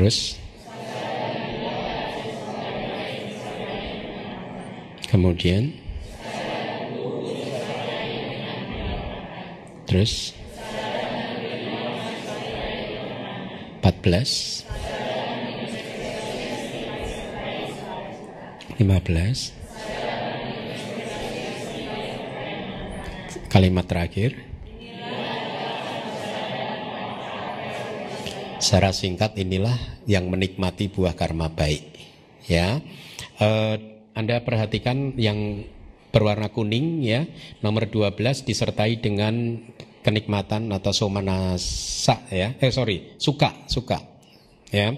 Terus. Kemudian. Terus. 14 15 Kalimat terakhir Secara singkat inilah yang menikmati buah karma baik Ya. Eh, Anda perhatikan yang berwarna kuning ya. Nomor 12 disertai dengan kenikmatan atau somanasa ya. Eh sorry suka suka ya.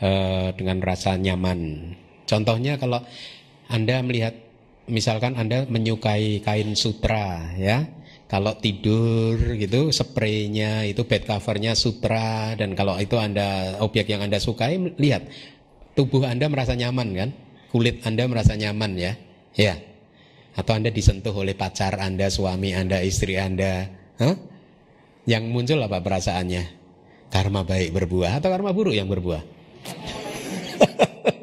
Eh, dengan rasa nyaman. Contohnya kalau Anda melihat misalkan Anda menyukai kain sutra ya. Kalau tidur gitu spraynya itu bed covernya sutra dan kalau itu Anda objek yang Anda sukai lihat tubuh Anda merasa nyaman kan? Kulit Anda merasa nyaman ya. Ya. Atau Anda disentuh oleh pacar Anda, suami Anda, istri Anda. Huh? Yang muncul apa perasaannya? Karma baik berbuah atau karma buruk yang berbuah?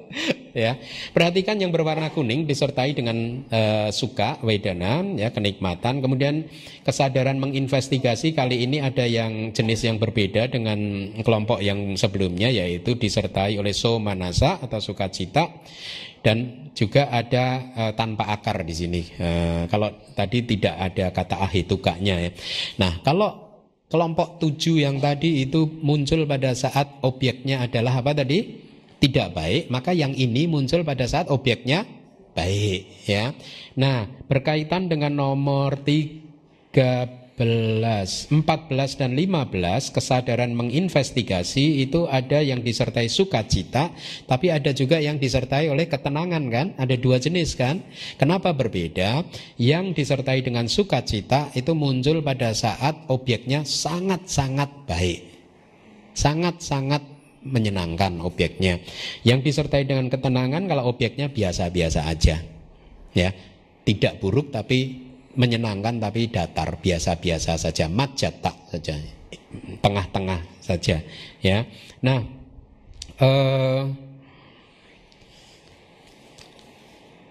ya. Perhatikan yang berwarna kuning disertai dengan uh, suka, wedana, ya, kenikmatan. Kemudian kesadaran menginvestigasi kali ini ada yang jenis yang berbeda dengan kelompok yang sebelumnya yaitu disertai oleh so manasa atau sukacita dan juga ada uh, tanpa akar di sini. Uh, kalau tadi tidak ada kata ahitukanya ya. Nah, kalau kelompok tujuh yang tadi itu muncul pada saat objeknya adalah apa tadi? Tidak baik, maka yang ini muncul pada saat objeknya baik ya. Nah, berkaitan dengan nomor 13 14 dan 15 kesadaran menginvestigasi itu ada yang disertai sukacita tapi ada juga yang disertai oleh ketenangan kan? Ada dua jenis kan? Kenapa berbeda? Yang disertai dengan sukacita itu muncul pada saat objeknya sangat-sangat baik. Sangat-sangat menyenangkan objeknya. Yang disertai dengan ketenangan kalau objeknya biasa-biasa aja ya. Tidak buruk tapi menyenangkan tapi datar biasa-biasa saja majata saja tengah-tengah saja ya. Nah eh,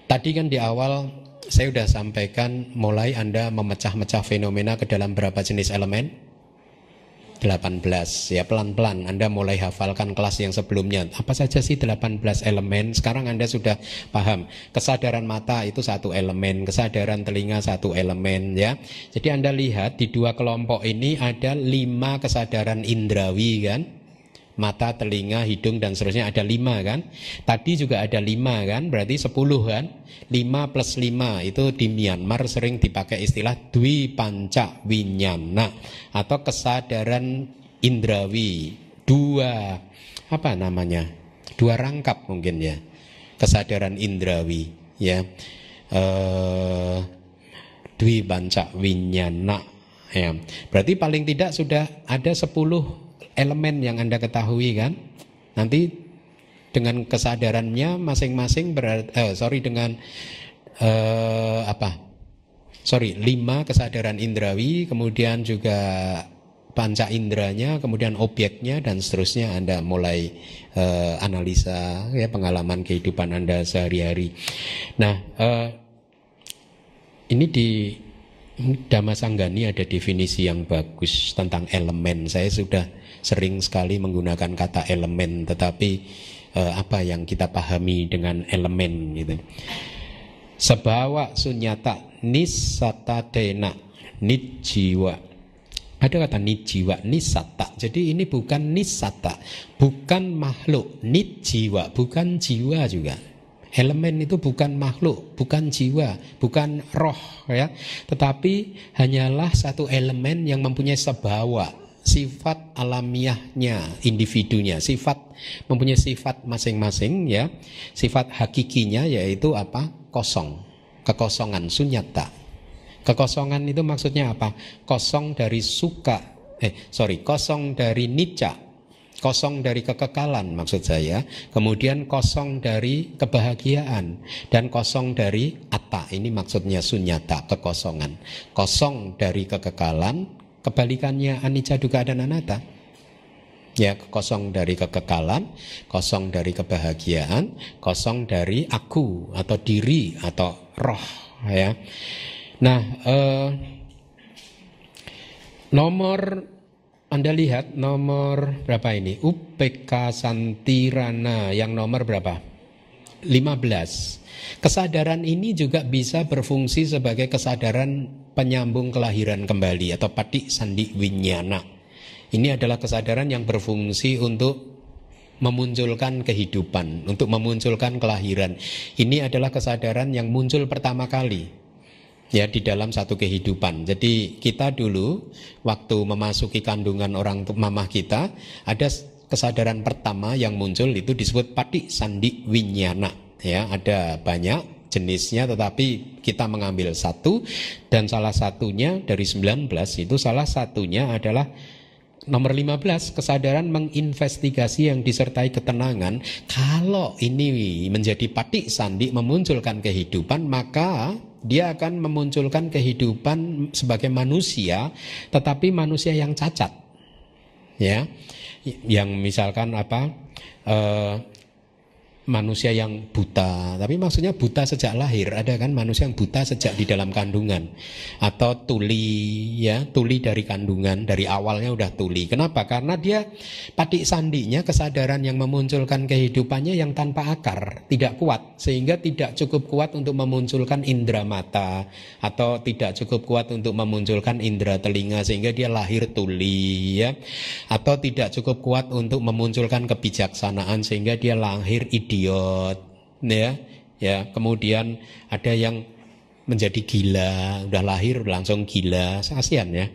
tadi kan di awal saya sudah sampaikan mulai anda memecah-mecah fenomena ke dalam berapa jenis elemen 18 ya pelan-pelan. Anda mulai hafalkan kelas yang sebelumnya. Apa saja sih 18 elemen? Sekarang Anda sudah paham. Kesadaran mata itu satu elemen kesadaran telinga satu elemen ya. Jadi Anda lihat di dua kelompok ini ada lima kesadaran indrawi kan mata, telinga, hidung dan seterusnya. Ada lima kan. Tadi juga ada lima kan, berarti sepuluh kan. Lima plus lima itu di Myanmar sering dipakai istilah dwi panca winyana atau kesadaran indrawi. Dua apa namanya? Dua rangkap mungkin ya. Kesadaran indrawi ya. Eh, dwi panca winyana ya. Berarti paling tidak sudah ada sepuluh elemen yang Anda ketahui kan. Nanti dengan kesadarannya masing-masing eh, sorry dengan eh, apa? Sorry, lima kesadaran indrawi, kemudian juga panca indranya, kemudian objeknya dan seterusnya Anda mulai eh, analisa ya pengalaman kehidupan Anda sehari-hari. Nah, eh, ini di Dhamma Sanggani ada definisi yang bagus tentang elemen. Saya sudah sering sekali menggunakan kata elemen, tetapi eh, apa yang kita pahami dengan elemen gitu. Sebawa sunyata nisata dena nijiwa. Ada kata nijiwa, nisata. Jadi ini bukan nisata, bukan makhluk, nijiwa, bukan jiwa juga. Elemen itu bukan makhluk, bukan jiwa, bukan roh ya, tetapi hanyalah satu elemen yang mempunyai sebawa, sifat alamiahnya individunya, sifat mempunyai sifat masing-masing ya. Sifat hakikinya yaitu apa? kosong, kekosongan sunyata. Kekosongan itu maksudnya apa? Kosong dari suka, eh sorry, kosong dari nica, kosong dari kekekalan maksud saya, kemudian kosong dari kebahagiaan dan kosong dari atta. Ini maksudnya sunyata, kekosongan. Kosong dari kekekalan, Kebalikannya anicca dukkha dan anatta. Ya, kosong dari kekekalan, kosong dari kebahagiaan, kosong dari aku atau diri atau roh ya. Nah, eh, nomor Anda lihat nomor berapa ini? UPK Santirana yang nomor berapa? 15. Kesadaran ini juga bisa berfungsi sebagai kesadaran penyambung kelahiran kembali atau patik sandi winyana. Ini adalah kesadaran yang berfungsi untuk memunculkan kehidupan, untuk memunculkan kelahiran. Ini adalah kesadaran yang muncul pertama kali ya di dalam satu kehidupan. Jadi kita dulu waktu memasuki kandungan orang mamah kita ada kesadaran pertama yang muncul itu disebut patik sandi winyana ya ada banyak jenisnya tetapi kita mengambil satu dan salah satunya dari 19 itu salah satunya adalah Nomor 15, kesadaran menginvestigasi yang disertai ketenangan. Kalau ini menjadi patik sandi memunculkan kehidupan, maka dia akan memunculkan kehidupan sebagai manusia, tetapi manusia yang cacat. Ya, yang misalkan apa? Uh, manusia yang buta, tapi maksudnya buta sejak lahir. Ada kan manusia yang buta sejak di dalam kandungan atau tuli ya, tuli dari kandungan, dari awalnya udah tuli. Kenapa? Karena dia patik sandinya kesadaran yang memunculkan kehidupannya yang tanpa akar, tidak kuat sehingga tidak cukup kuat untuk memunculkan indera mata atau tidak cukup kuat untuk memunculkan indera telinga sehingga dia lahir tuli ya. Atau tidak cukup kuat untuk memunculkan kebijaksanaan sehingga dia lahir ide idiot ya ya kemudian ada yang menjadi gila, udah lahir langsung gila, kasihan ya.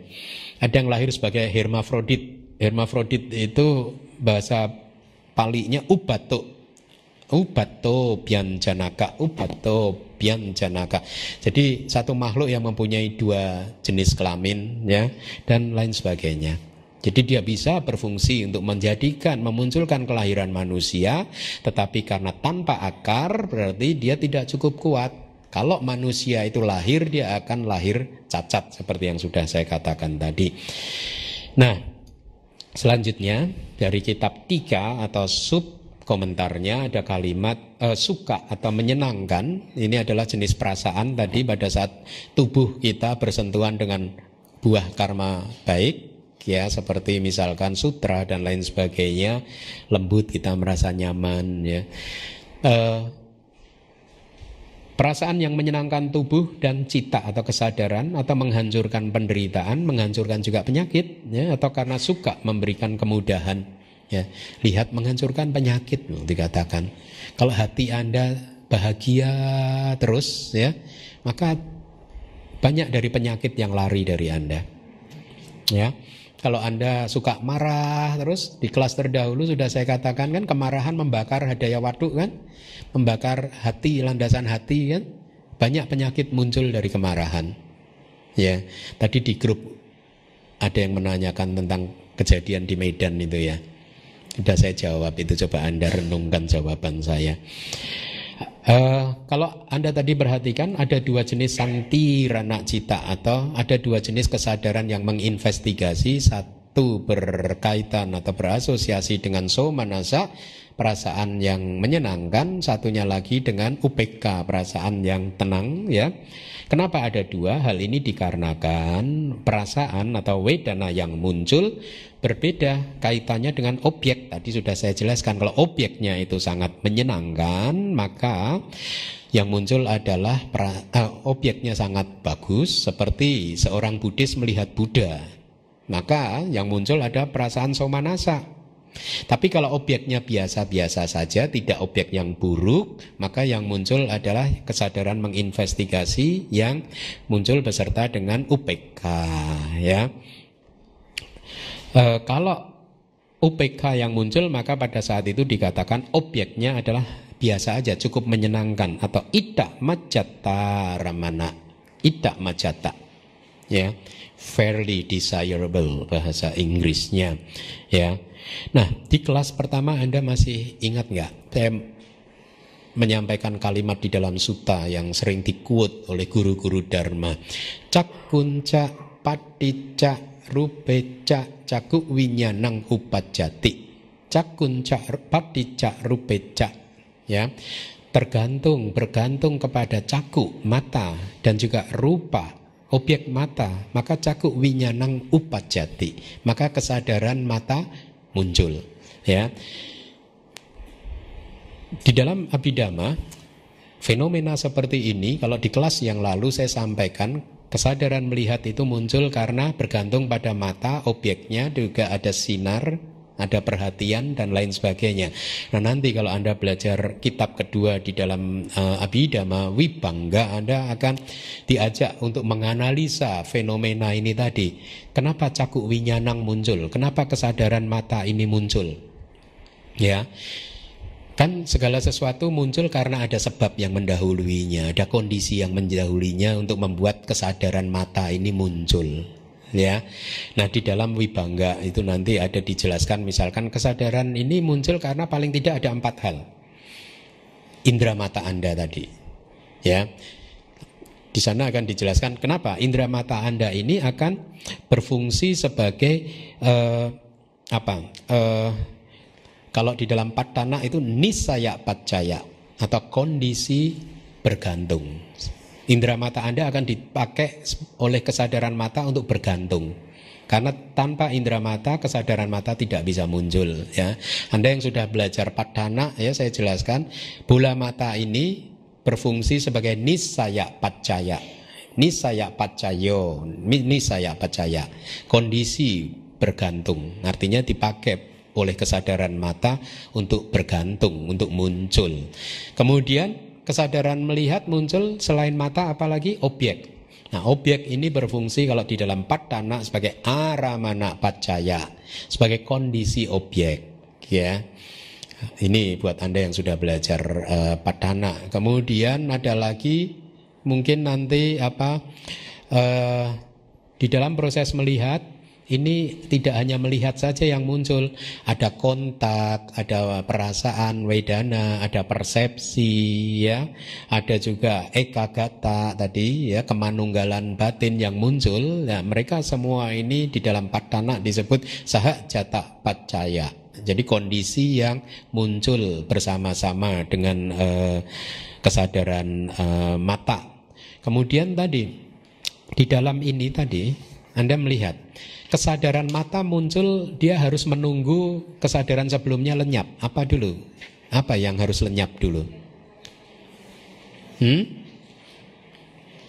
Ada yang lahir sebagai hermafrodit. Hermafrodit itu bahasa palinya ubato. Ubato janaka, ubato janaka. Jadi satu makhluk yang mempunyai dua jenis kelamin ya dan lain sebagainya. Jadi dia bisa berfungsi untuk menjadikan, memunculkan kelahiran manusia, tetapi karena tanpa akar berarti dia tidak cukup kuat. Kalau manusia itu lahir, dia akan lahir cacat seperti yang sudah saya katakan tadi. Nah, selanjutnya dari kitab tiga atau sub komentarnya ada kalimat e, suka atau menyenangkan. Ini adalah jenis perasaan tadi pada saat tubuh kita bersentuhan dengan buah karma baik ya seperti misalkan sutra dan lain sebagainya lembut kita merasa nyaman ya. E, perasaan yang menyenangkan tubuh dan cita atau kesadaran atau menghancurkan penderitaan menghancurkan juga penyakit ya atau karena suka memberikan kemudahan ya. Lihat menghancurkan penyakit dikatakan. Kalau hati anda bahagia terus ya maka banyak dari penyakit yang lari dari anda ya kalau Anda suka marah terus di kelas terdahulu sudah saya katakan kan kemarahan membakar hadaya waduk kan? Membakar hati, landasan hati kan? Banyak penyakit muncul dari kemarahan. Ya, tadi di grup ada yang menanyakan tentang kejadian di Medan itu ya. Sudah saya jawab itu coba Anda renungkan jawaban saya. Uh, kalau Anda tadi perhatikan ada dua jenis santi rana cita atau ada dua jenis kesadaran yang menginvestigasi satu berkaitan atau berasosiasi dengan so manasa perasaan yang menyenangkan satunya lagi dengan UPK perasaan yang tenang ya Kenapa ada dua? Hal ini dikarenakan perasaan atau wedana yang muncul berbeda kaitannya dengan objek. Tadi sudah saya jelaskan kalau objeknya itu sangat menyenangkan, maka yang muncul adalah pra, uh, objeknya sangat bagus seperti seorang Buddhis melihat Buddha. Maka yang muncul ada perasaan somanasa tapi kalau objeknya biasa-biasa saja, tidak objek yang buruk, maka yang muncul adalah kesadaran menginvestigasi yang muncul beserta dengan UPK. Ya, e, kalau UPK yang muncul, maka pada saat itu dikatakan objeknya adalah biasa aja, cukup menyenangkan atau idak majata ramana, idak majata. Ya, fairly desirable bahasa Inggrisnya. Ya Nah, di kelas pertama Anda masih ingat nggak? Saya menyampaikan kalimat di dalam suta yang sering dikuat oleh guru-guru Dharma. Cakunca paticha rupeca caku winyanang upajati. Cakunca paticha rupeca. Ya, tergantung bergantung kepada caku mata dan juga rupa objek mata maka caku winyanang upajati maka kesadaran mata muncul ya di dalam abidama fenomena seperti ini kalau di kelas yang lalu saya sampaikan kesadaran melihat itu muncul karena bergantung pada mata objeknya juga ada sinar ada perhatian dan lain sebagainya. Nah nanti kalau anda belajar kitab kedua di dalam uh, Abhidhamma Wibangga, anda akan diajak untuk menganalisa fenomena ini tadi. Kenapa cakuk winyanang muncul? Kenapa kesadaran mata ini muncul? Ya, kan segala sesuatu muncul karena ada sebab yang mendahuluinya, ada kondisi yang mendahuluinya untuk membuat kesadaran mata ini muncul ya. Nah, di dalam wibangga itu nanti ada dijelaskan misalkan kesadaran ini muncul karena paling tidak ada empat hal. Indra mata Anda tadi. Ya. Di sana akan dijelaskan kenapa indra mata Anda ini akan berfungsi sebagai uh, apa? Uh, kalau di dalam patana itu nisaya pacaya atau kondisi bergantung. Indra mata Anda akan dipakai oleh kesadaran mata untuk bergantung. Karena tanpa indera mata kesadaran mata tidak bisa muncul ya. Anda yang sudah belajar padana ya saya jelaskan bola mata ini berfungsi sebagai nisaya pacaya. Nisaya pacayo, nisaya pacaya. Kondisi bergantung. Artinya dipakai oleh kesadaran mata untuk bergantung, untuk muncul. Kemudian kesadaran melihat muncul selain mata apalagi objek. Nah, objek ini berfungsi kalau di dalam patana sebagai aramana pacaya, sebagai kondisi objek, ya. Ini buat Anda yang sudah belajar uh, patana. Kemudian ada lagi mungkin nanti apa uh, di dalam proses melihat ini tidak hanya melihat saja yang muncul, ada kontak, ada perasaan wedana, ada persepsi, ya, ada juga ekagata tadi, ya, kemanunggalan batin yang muncul. Ya, mereka semua ini di dalam patana disebut sahak jata pacaya. Jadi kondisi yang muncul bersama-sama dengan uh, kesadaran uh, mata. Kemudian tadi di dalam ini tadi Anda melihat kesadaran mata muncul dia harus menunggu kesadaran sebelumnya lenyap. Apa dulu? Apa yang harus lenyap dulu? Hmm?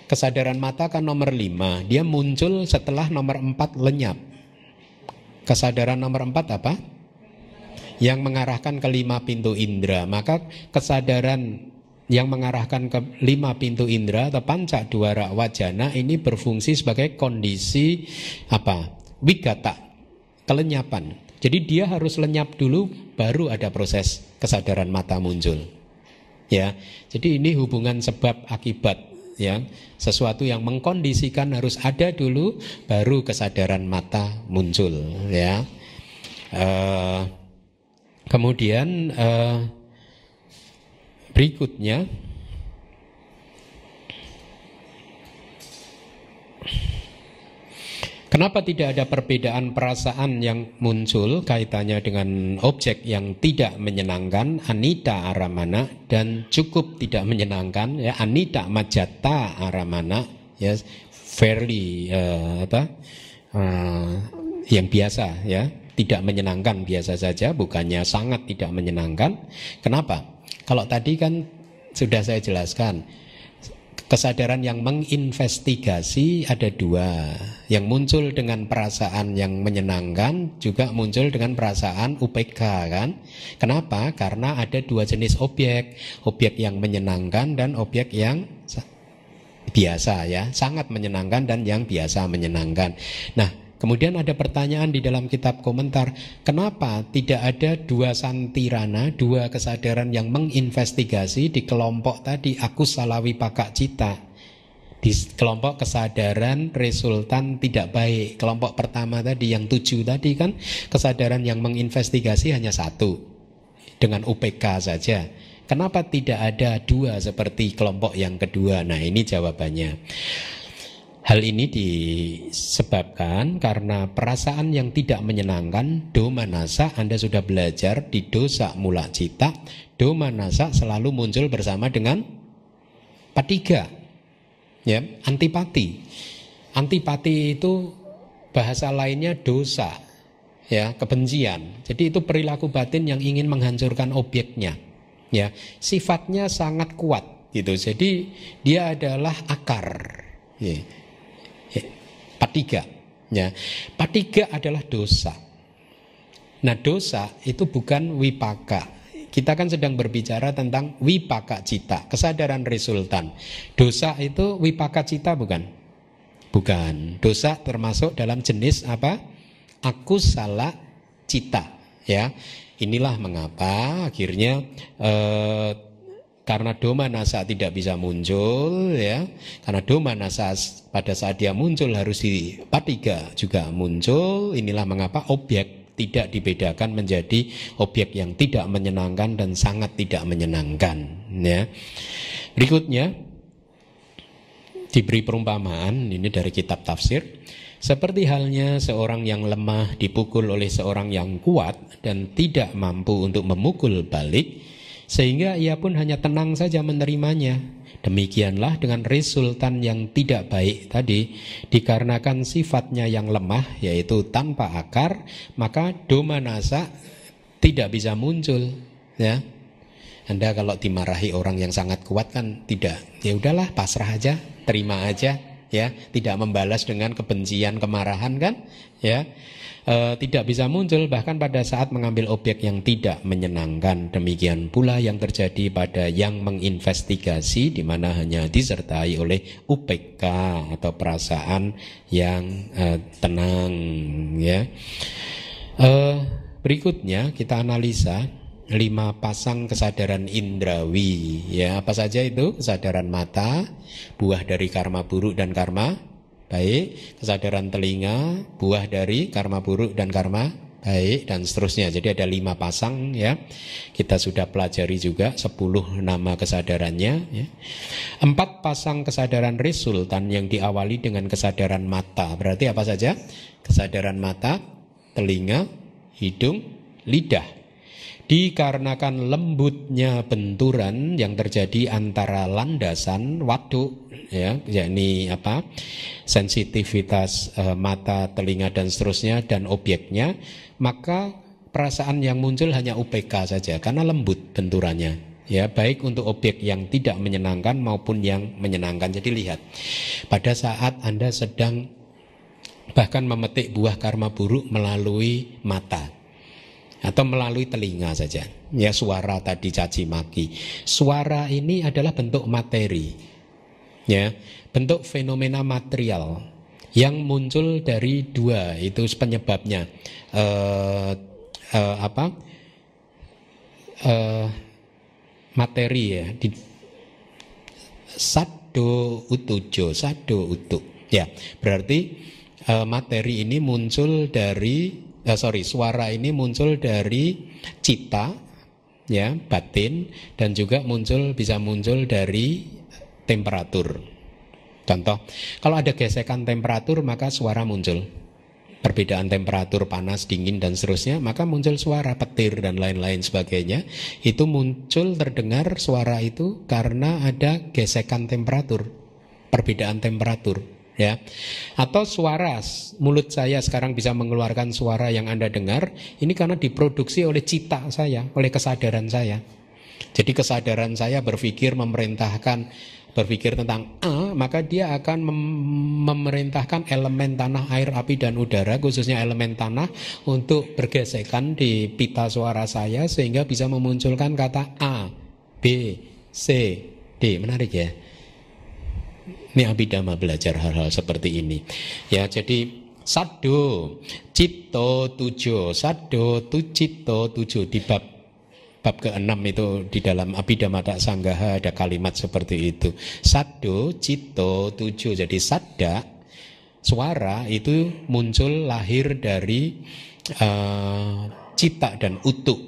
Kesadaran mata kan nomor lima, dia muncul setelah nomor empat lenyap. Kesadaran nomor empat apa? Yang mengarahkan ke lima pintu indera. Maka kesadaran yang mengarahkan ke lima pintu indera atau panca dua wajana ini berfungsi sebagai kondisi apa wigata, kelenyapan. Jadi dia harus lenyap dulu baru ada proses kesadaran mata muncul. Ya. Jadi ini hubungan sebab akibat ya. Sesuatu yang mengkondisikan harus ada dulu baru kesadaran mata muncul ya. Uh, kemudian uh, berikutnya Kenapa tidak ada perbedaan perasaan yang muncul kaitannya dengan objek yang tidak menyenangkan, anita aramana dan cukup tidak menyenangkan, ya anita majata aramana, ya fairly uh, apa uh, yang biasa, ya tidak menyenangkan biasa saja, bukannya sangat tidak menyenangkan. Kenapa? Kalau tadi kan sudah saya jelaskan Kesadaran yang menginvestigasi ada dua. Yang muncul dengan perasaan yang menyenangkan Juga muncul dengan perasaan UPK kan? Kenapa? Karena ada dua jenis objek. Objek yang menyenangkan dan objek yang biasa ya. Sangat menyenangkan dan yang biasa menyenangkan. Nah Kemudian ada pertanyaan di dalam kitab komentar, kenapa tidak ada dua santirana, dua kesadaran yang menginvestigasi di kelompok tadi aku salawi pakak cita. Di kelompok kesadaran resultan tidak baik. Kelompok pertama tadi yang tujuh tadi kan kesadaran yang menginvestigasi hanya satu dengan UPK saja. Kenapa tidak ada dua seperti kelompok yang kedua? Nah ini jawabannya. Hal ini disebabkan karena perasaan yang tidak menyenangkan. Domanasa Anda sudah belajar di dosa mula cita domanasa selalu muncul bersama dengan patiga. Ya antipati. Antipati itu bahasa lainnya dosa ya kebencian. Jadi itu perilaku batin yang ingin menghancurkan objeknya ya. Sifatnya sangat kuat gitu. Jadi dia adalah akar ya Patiga. Ya. Patiga adalah dosa. Nah dosa itu bukan wipaka. Kita kan sedang berbicara tentang wipaka cita, kesadaran resultan. Dosa itu wipaka cita bukan? Bukan. Dosa termasuk dalam jenis apa? Aku salah cita. Ya, inilah mengapa akhirnya eh, karena doma nasa tidak bisa muncul ya. Karena doma nasa pada saat dia muncul harus di patiga juga muncul. Inilah mengapa objek tidak dibedakan menjadi objek yang tidak menyenangkan dan sangat tidak menyenangkan ya. Berikutnya diberi perumpamaan ini dari kitab tafsir. Seperti halnya seorang yang lemah dipukul oleh seorang yang kuat dan tidak mampu untuk memukul balik sehingga ia pun hanya tenang saja menerimanya. Demikianlah dengan resultan yang tidak baik tadi dikarenakan sifatnya yang lemah yaitu tanpa akar maka doma nasa tidak bisa muncul ya. Anda kalau dimarahi orang yang sangat kuat kan tidak ya udahlah pasrah aja terima aja ya tidak membalas dengan kebencian kemarahan kan? Ya e, tidak bisa muncul bahkan pada saat mengambil objek yang tidak menyenangkan. Demikian pula yang terjadi pada yang menginvestigasi di mana hanya disertai oleh UPK atau perasaan yang e, tenang ya. E, berikutnya kita analisa lima pasang kesadaran indrawi. Ya apa saja itu? Kesadaran mata buah dari karma buruk dan karma baik. Kesadaran telinga buah dari karma buruk dan karma baik dan seterusnya. Jadi ada lima pasang ya. Kita sudah pelajari juga sepuluh nama kesadarannya ya. empat pasang kesadaran resultan yang diawali dengan kesadaran mata. Berarti apa saja? Kesadaran mata telinga hidung lidah dikarenakan lembutnya benturan yang terjadi antara landasan waduk ya yakni apa sensitivitas e, mata telinga dan seterusnya dan objeknya maka perasaan yang muncul hanya UPK saja karena lembut benturannya ya baik untuk objek yang tidak menyenangkan maupun yang menyenangkan. Jadi lihat pada saat Anda sedang bahkan memetik buah karma buruk melalui mata atau melalui telinga saja. Ya suara tadi caci maki. Suara ini adalah bentuk materi. Ya, bentuk fenomena material yang muncul dari dua itu penyebabnya. Uh, uh, apa? Uh, materi ya di sado utujo sado utuk ya berarti uh, materi ini muncul dari eh, sorry suara ini muncul dari cita ya batin dan juga muncul bisa muncul dari temperatur. Contoh, kalau ada gesekan temperatur maka suara muncul. Perbedaan temperatur panas, dingin dan seterusnya, maka muncul suara petir dan lain-lain sebagainya. Itu muncul terdengar suara itu karena ada gesekan temperatur, perbedaan temperatur ya. Atau suara mulut saya sekarang bisa mengeluarkan suara yang Anda dengar, ini karena diproduksi oleh cita saya, oleh kesadaran saya. Jadi kesadaran saya berpikir memerintahkan berpikir tentang A, maka dia akan mem memerintahkan elemen tanah, air, api dan udara, khususnya elemen tanah untuk bergesekan di pita suara saya sehingga bisa memunculkan kata A, B, C, D. Menarik ya. Ini abidama belajar hal-hal seperti ini. Ya, jadi sado, cito tujuh, sado tu cito tujuh di bab bab ke-6 itu di dalam abidama tak sanggaha ada kalimat seperti itu. Sado, cito, tujuh. Jadi sada suara itu muncul lahir dari uh, cita dan utuk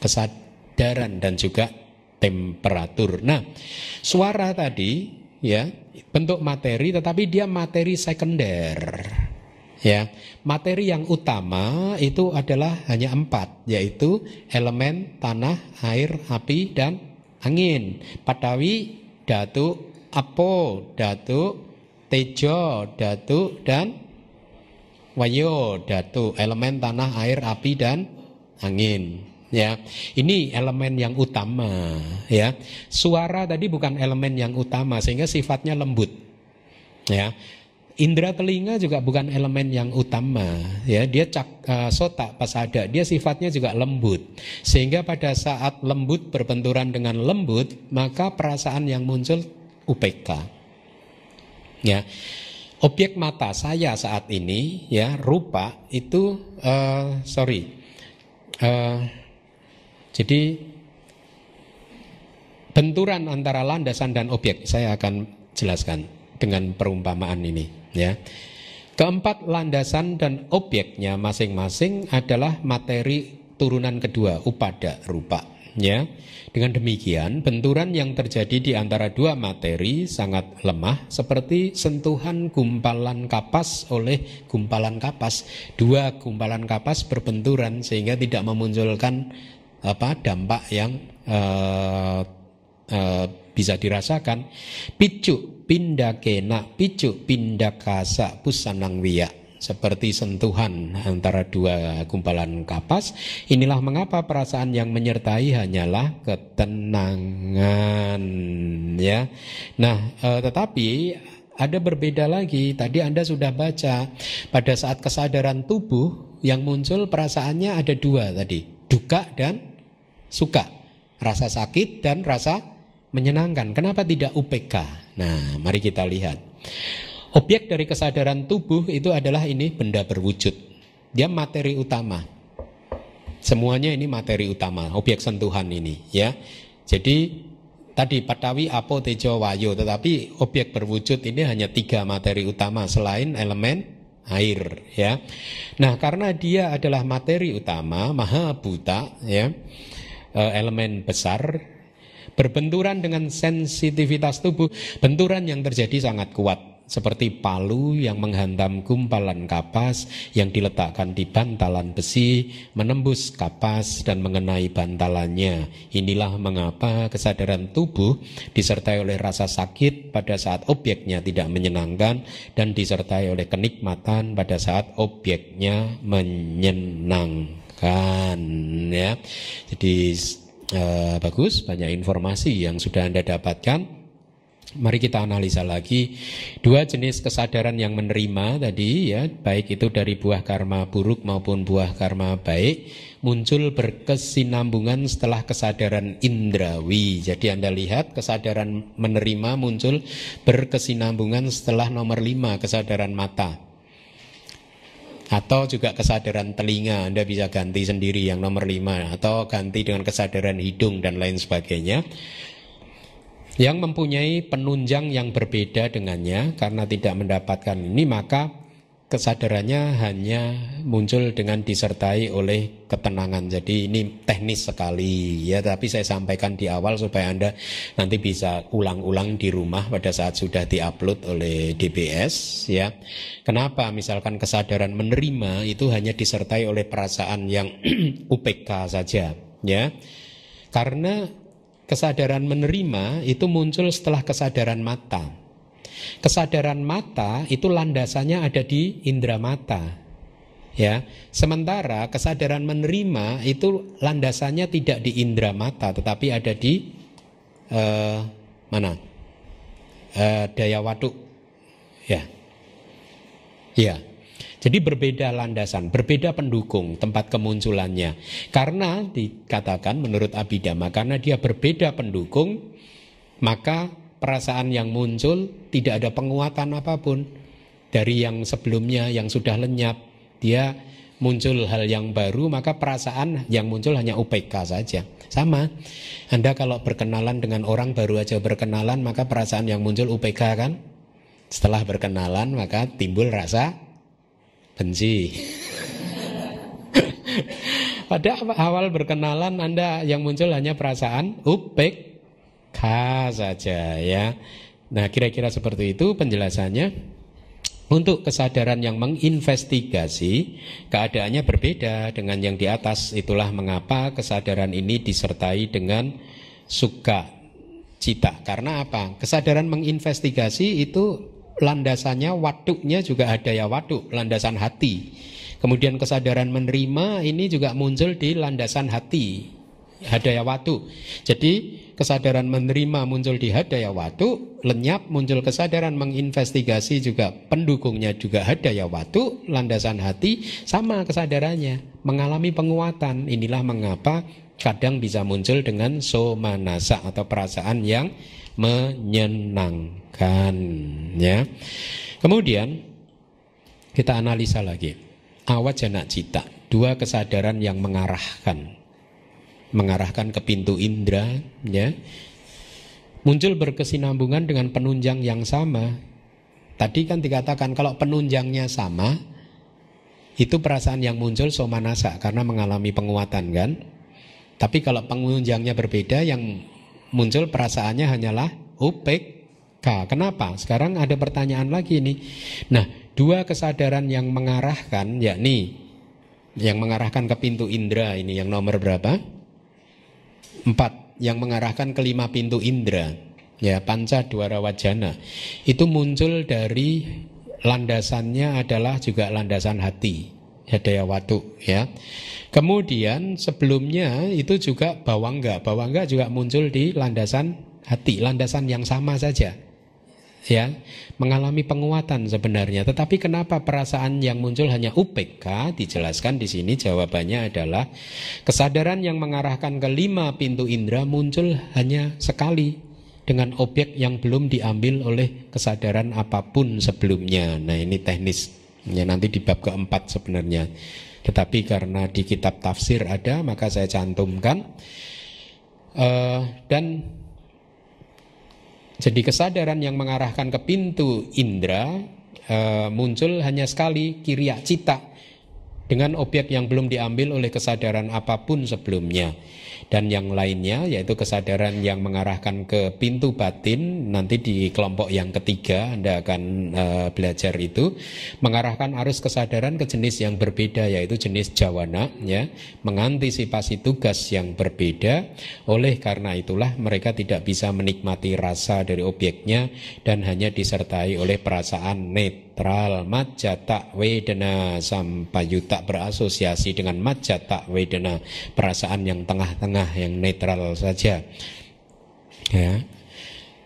kesadaran dan juga temperatur. Nah, suara tadi ya bentuk materi tetapi dia materi sekunder. Ya materi yang utama itu adalah hanya empat yaitu elemen tanah air api dan angin. Patawi datu apo datu tejo datu dan wayo datu. Elemen tanah air api dan angin ya. Ini elemen yang utama ya. Suara tadi bukan elemen yang utama sehingga sifatnya lembut. Ya. Indra telinga juga bukan elemen yang utama ya dia cak uh, sota pas ada dia sifatnya juga lembut sehingga pada saat lembut berbenturan dengan lembut maka perasaan yang muncul UPK ya objek mata saya saat ini ya rupa itu uh, sorry uh, jadi benturan antara landasan dan objek saya akan jelaskan dengan perumpamaan ini ya. Keempat landasan dan objeknya masing-masing adalah materi turunan kedua upada rupa ya. Dengan demikian, benturan yang terjadi di antara dua materi sangat lemah seperti sentuhan gumpalan kapas oleh gumpalan kapas. Dua gumpalan kapas berbenturan sehingga tidak memunculkan apa dampak yang uh, uh, bisa dirasakan picu pindah kena picu pindah kasa pusanang wiya seperti sentuhan antara dua gumpalan kapas. Inilah mengapa perasaan yang menyertai hanyalah ketenangan, ya. Nah, e, tetapi ada berbeda lagi. Tadi Anda sudah baca pada saat kesadaran tubuh yang muncul perasaannya ada dua tadi, duka dan suka, rasa sakit dan rasa menyenangkan. Kenapa tidak UPK? Nah, mari kita lihat. Objek dari kesadaran tubuh itu adalah ini benda berwujud. Dia materi utama. Semuanya ini materi utama, objek sentuhan ini, ya. Jadi Tadi Patawi, Apo, Tejo, Wayo Tetapi objek berwujud ini hanya tiga materi utama Selain elemen air ya. Nah karena dia adalah materi utama Maha Buta ya Elemen besar Berbenturan dengan sensitivitas tubuh Benturan yang terjadi sangat kuat seperti palu yang menghantam gumpalan kapas yang diletakkan di bantalan besi, menembus kapas dan mengenai bantalannya. Inilah mengapa kesadaran tubuh disertai oleh rasa sakit pada saat objeknya tidak menyenangkan dan disertai oleh kenikmatan pada saat objeknya menyenangkan. Ya, jadi eh, bagus banyak informasi yang sudah anda dapatkan. Mari kita analisa lagi dua jenis kesadaran yang menerima tadi ya, baik itu dari buah karma buruk maupun buah karma baik muncul berkesinambungan setelah kesadaran indrawi. Jadi Anda lihat kesadaran menerima muncul berkesinambungan setelah nomor lima kesadaran mata. Atau juga kesadaran telinga Anda bisa ganti sendiri yang nomor lima. Atau ganti dengan kesadaran hidung dan lain sebagainya. Yang mempunyai penunjang yang berbeda dengannya karena tidak mendapatkan ini maka kesadarannya hanya muncul dengan disertai oleh ketenangan. Jadi ini teknis sekali ya, tapi saya sampaikan di awal supaya Anda nanti bisa ulang-ulang di rumah pada saat sudah diupload oleh DBS ya. Kenapa misalkan kesadaran menerima itu hanya disertai oleh perasaan yang UPK saja ya. Karena kesadaran menerima itu muncul setelah kesadaran mata. Kesadaran mata itu landasannya ada di indera mata. Ya, sementara kesadaran menerima itu landasannya tidak di indera mata, tetapi ada di uh, mana? Uh, daya waduk. Ya, ya. Jadi berbeda landasan, berbeda pendukung tempat kemunculannya. Karena dikatakan menurut Abhidhamma, karena dia berbeda pendukung, maka perasaan yang muncul tidak ada penguatan apa pun dari yang sebelumnya yang sudah lenyap. Dia muncul hal yang baru, maka perasaan yang muncul hanya UPK saja. Sama. Anda kalau berkenalan dengan orang baru aja berkenalan, maka perasaan yang muncul UPK kan? Setelah berkenalan, maka timbul rasa benci. Pada awal berkenalan Anda yang muncul hanya perasaan upek k saja ya. Nah kira-kira seperti itu penjelasannya. Untuk kesadaran yang menginvestigasi keadaannya berbeda dengan yang di atas. Itulah mengapa kesadaran ini disertai dengan suka cita. Karena apa? Kesadaran menginvestigasi itu landasannya waduknya juga ada ya waduk, landasan hati. Kemudian kesadaran menerima ini juga muncul di landasan hati, hadaya watu. Jadi kesadaran menerima muncul di hadaya watu, lenyap muncul kesadaran menginvestigasi juga pendukungnya juga hadaya watu, landasan hati sama kesadarannya, mengalami penguatan. Inilah mengapa kadang bisa muncul dengan somanasa atau perasaan yang menyenangkan ya. Kemudian kita analisa lagi. Awajana cita, dua kesadaran yang mengarahkan mengarahkan ke pintu indera ya. Muncul berkesinambungan dengan penunjang yang sama. Tadi kan dikatakan kalau penunjangnya sama itu perasaan yang muncul somanasa karena mengalami penguatan kan. Tapi kalau penunjangnya berbeda yang muncul perasaannya hanyalah UPK. Kenapa? Sekarang ada pertanyaan lagi nih. Nah, dua kesadaran yang mengarahkan yakni yang mengarahkan ke pintu indera ini yang nomor berapa? Empat. Yang mengarahkan ke lima pintu indera. Ya, panca dwara wajana. Itu muncul dari landasannya adalah juga landasan hati. Hadaya watu ya. Kemudian sebelumnya itu juga bawangga. Bawangga juga muncul di landasan hati, landasan yang sama saja. Ya mengalami penguatan sebenarnya. Tetapi kenapa perasaan yang muncul hanya UPK? Dijelaskan di sini jawabannya adalah kesadaran yang mengarahkan ke lima pintu indera muncul hanya sekali dengan objek yang belum diambil oleh kesadaran apa pun sebelumnya. Nah ini teknis ya nanti di bab keempat sebenarnya. Tetapi karena di kitab tafsir ada maka saya cantumkan uh, dan jadi kesadaran yang mengarahkan ke pintu indera e, muncul hanya sekali kiriak cita dengan objek yang belum diambil oleh kesadaran apa pun sebelumnya dan yang lainnya yaitu kesadaran yang mengarahkan ke pintu batin nanti di kelompok yang ketiga Anda akan uh, belajar itu mengarahkan arus kesadaran ke jenis yang berbeda yaitu jenis jawana ya. Mengantisipasi tugas yang berbeda. Oleh karena itulah mereka tidak bisa menikmati rasa dari objeknya dan hanya disertai oleh perasaan net netral majata wedana sampayuta berasosiasi dengan majata wedana perasaan yang tengah-tengah yang netral saja ya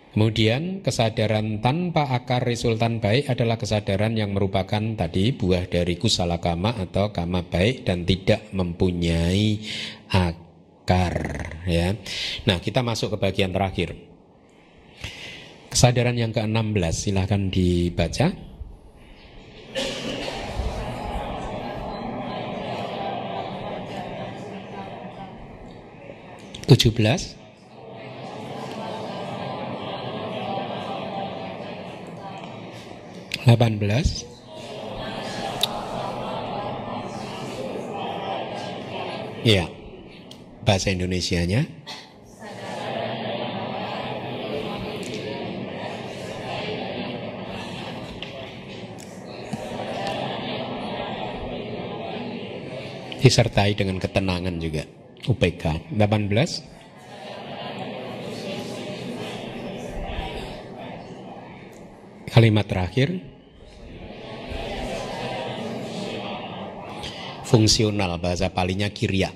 Kemudian kesadaran tanpa akar resultan baik adalah kesadaran yang merupakan tadi buah dari kusala kama atau kama baik dan tidak mempunyai akar ya. Nah, kita masuk ke bagian terakhir. Kesadaran yang ke-16 silahkan dibaca. 17 18 Iya. Bahasa Indonesianya. Disertai dengan ketenangan juga. UPK 18 Kalimat terakhir. Fungsional bahasa palinya kiria.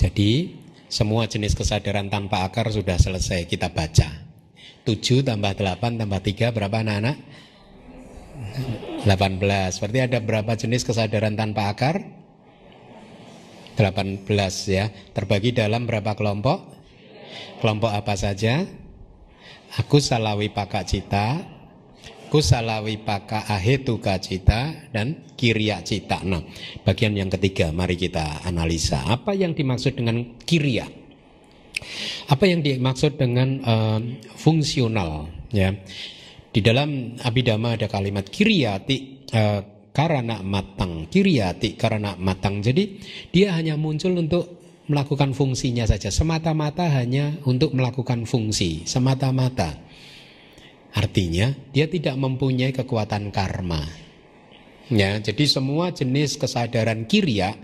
Jadi semua jenis kesadaran tanpa akar sudah selesai kita baca. 7 tambah 8 tambah 3 berapa anak-anak? 18 Berarti ada berapa jenis kesadaran tanpa akar? 18 ya. Terbagi dalam berapa kelompok? Kelompok apa saja? Aku salawi paka cita, kusalawi paka ahetuka cita, dan kiriya cita. Nah, bagian yang ketiga, mari kita analisa. Apa yang dimaksud dengan kiriya? Apa yang dimaksud dengan uh, fungsional? Ya, di dalam abidama ada kalimat kiriyati uh, karena matang kiriati karena matang. Jadi dia hanya muncul untuk melakukan fungsinya saja. Semata-mata hanya untuk melakukan fungsi. Semata-mata. Artinya dia tidak mempunyai kekuatan karma. Ya jadi semua jenis kesadaran kiria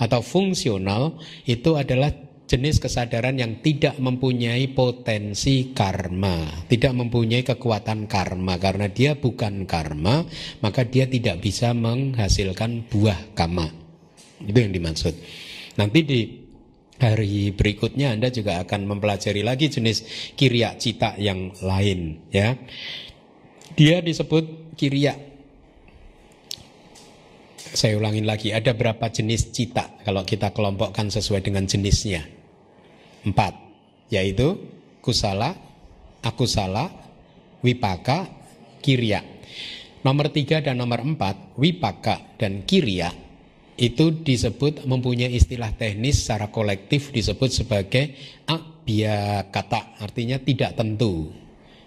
atau fungsional itu adalah jenis kesadaran yang tidak mempunyai potensi karma, tidak mempunyai kekuatan karma karena dia bukan karma, maka dia tidak bisa menghasilkan buah kama. Itu yang dimaksud. Nanti di hari berikutnya Anda juga akan mempelajari lagi jenis kiriak cita yang lain ya. Dia disebut kiriak saya ulangin lagi, ada berapa jenis cita kalau kita kelompokkan sesuai dengan jenisnya? Empat, yaitu kusala, akusala, wipaka, kirya. Nomor tiga dan nomor empat, wipaka dan kirya, itu disebut mempunyai istilah teknis secara kolektif disebut sebagai kata artinya tidak tentu.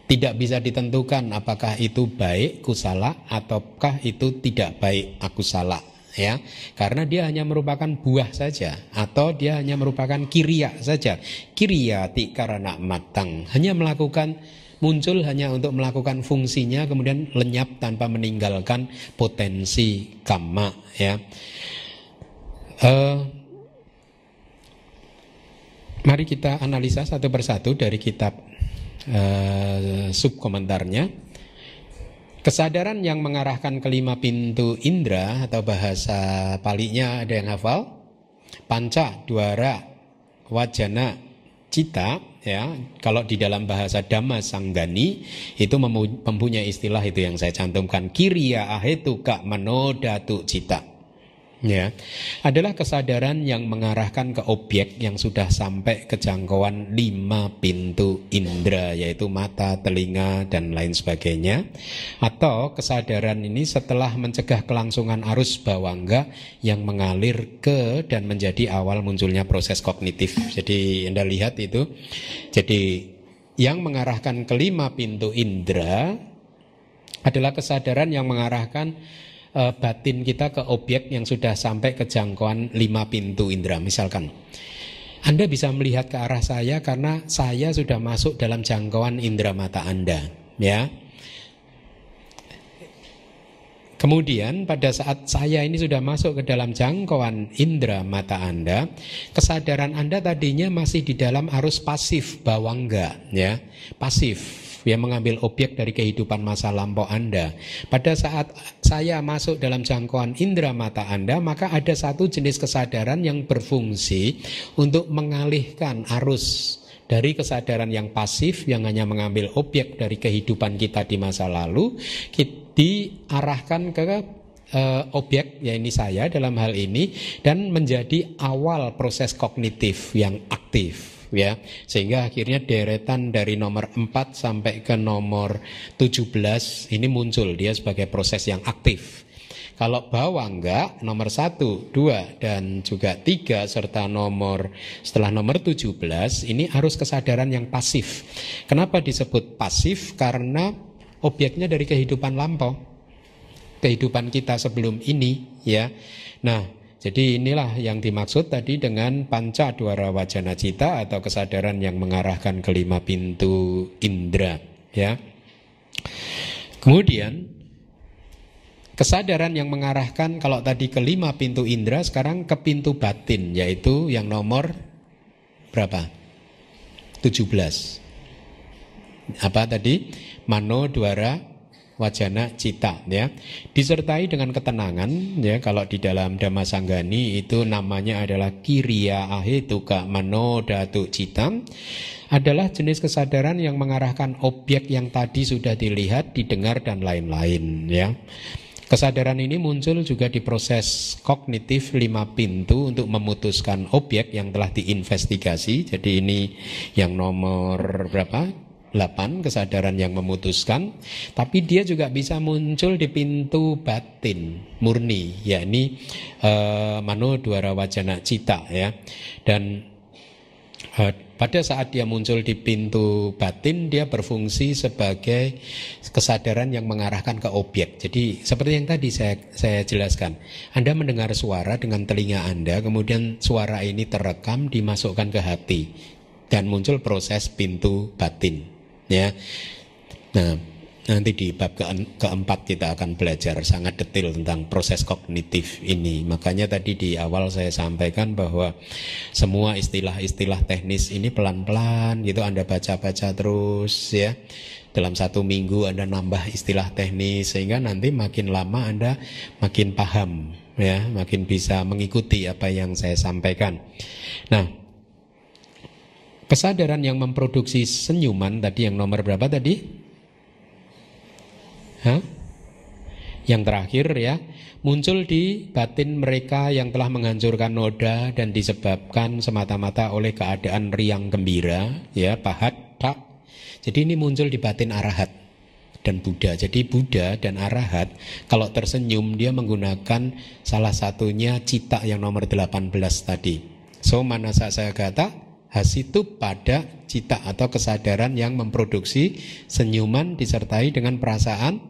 Tidak bisa ditentukan apakah itu baik kusala ataukah itu tidak baik akusala ya. Karena dia hanya merupakan buah saja atau dia hanya merupakan kiria saja. Ti karena matang. Hanya melakukan muncul hanya untuk melakukan fungsinya kemudian lenyap tanpa meninggalkan potensi kama ya. Uh, mari kita analisa satu persatu dari kitab uh, subkomentarnya Kesadaran yang mengarahkan kelima pintu indera atau bahasa palinya ada yang hafal? Panca, duara, wajana, cita ya. Kalau di dalam bahasa Dhamma Sanggani itu mempunyai istilah itu yang saya cantumkan. Kiriya ahetu kak menodatu cita ya. Adalah kesadaran yang mengarahkan ke objek yang sudah sampai ke jangkauan lima pintu indera yaitu mata, telinga dan lain sebagainya. Atau kesadaran ini setelah mencegah kelangsungan arus bawangga yang mengalir ke dan menjadi awal munculnya proses kognitif. Jadi Anda lihat itu. Jadi yang mengarahkan kelima pintu indera adalah kesadaran yang mengarahkan uh, batin kita ke objek yang sudah sampai ke jangkauan lima pintu indera. Misalkan, Anda bisa melihat ke arah saya karena saya sudah masuk dalam jangkauan indera mata Anda, ya. Kemudian pada saat saya ini sudah masuk ke dalam jangkauan indera mata Anda, kesadaran Anda tadinya masih di dalam arus pasif bawangga, ya, pasif yang mengambil objek dari kehidupan masa lampau Anda. Pada saat saya masuk dalam jangkauan indera mata Anda, maka ada satu jenis kesadaran yang berfungsi untuk mengalihkan arus dari kesadaran yang pasif yang hanya mengambil objek dari kehidupan kita di masa lalu diarahkan ke uh, objek ya ini saya dalam hal ini dan menjadi awal proses kognitif yang aktif ya sehingga akhirnya deretan dari nomor 4 sampai ke nomor 17 ini muncul dia sebagai proses yang aktif kalau bawah enggak nomor 1, 2 dan juga 3 serta nomor setelah nomor 17 ini harus kesadaran yang pasif. Kenapa disebut pasif? Karena objeknya dari kehidupan lampau. Kehidupan kita sebelum ini ya. Nah, jadi inilah yang dimaksud tadi dengan panca dwara wajana cita atau kesadaran yang mengarahkan kelima pintu indera ya. Kemudian kesadaran yang mengarahkan kalau tadi kelima pintu indera sekarang ke pintu batin yaitu yang nomor berapa? 17. Apa tadi? Mano dwara wajana cita ya disertai dengan ketenangan ya kalau di dalam Dhamma Sanggani itu namanya adalah kiriya ahetuka manodatu cita adalah jenis kesadaran yang mengarahkan objek yang tadi sudah dilihat, didengar dan lain-lain ya. Kesadaran ini muncul juga di proses kognitif lima pintu untuk memutuskan objek yang telah diinvestigasi. Jadi ini yang nomor berapa? 8 kesadaran yang memutuskan tapi dia juga bisa muncul di pintu batin murni yakni uh, mano dwara wajana cita ya dan uh, pada saat dia muncul di pintu batin dia berfungsi sebagai kesadaran yang mengarahkan ke objek. Jadi seperti yang tadi saya saya jelaskan. Anda mendengar suara dengan telinga Anda, kemudian suara ini terekam dimasukkan ke hati dan muncul proses pintu batin ya. Nah, nanti di bab ke keempat kita akan belajar sangat detail tentang proses kognitif ini. Makanya tadi di awal saya sampaikan bahwa semua istilah-istilah teknis ini pelan-pelan gitu Anda baca-baca terus ya. Dalam satu minggu Anda nambah istilah teknis sehingga nanti makin lama Anda makin paham ya, makin bisa mengikuti apa yang saya sampaikan. Nah, Kesadaran yang memproduksi senyuman tadi yang nomor berapa tadi? Hah? Yang terakhir ya, muncul di batin mereka yang telah menghancurkan noda dan disebabkan semata-mata oleh keadaan riang gembira, ya, pahat, tak. Jadi ini muncul di batin arahat dan Buddha. Jadi Buddha dan arahat kalau tersenyum dia menggunakan salah satunya cita yang nomor 18 tadi. So manasa saya kata hasitu pada cita atau kesadaran yang memproduksi senyuman disertai dengan perasaan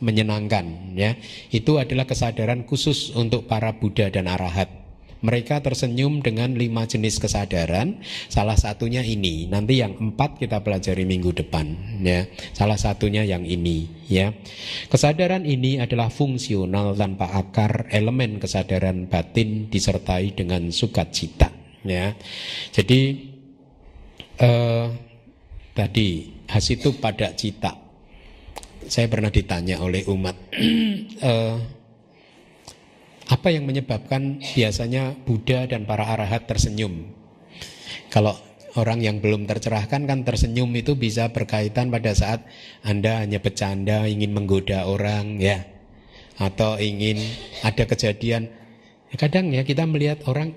menyenangkan ya. Itu adalah kesadaran khusus untuk para Buddha dan Arahat. Mereka tersenyum dengan lima jenis kesadaran. Salah satunya ini. Nanti yang empat kita pelajari minggu depan ya. Salah satunya yang ini ya. Kesadaran ini adalah fungsional tanpa akar elemen kesadaran batin disertai dengan sukacita ya. Jadi eh, tadi hasitu pada cita. Saya pernah ditanya oleh umat eh, apa yang menyebabkan biasanya Buddha dan para arahat tersenyum? Kalau orang yang belum tercerahkan kan tersenyum itu bisa berkaitan pada saat Anda hanya bercanda ingin menggoda orang ya. Atau ingin ada kejadian. Kadang ya kita melihat orang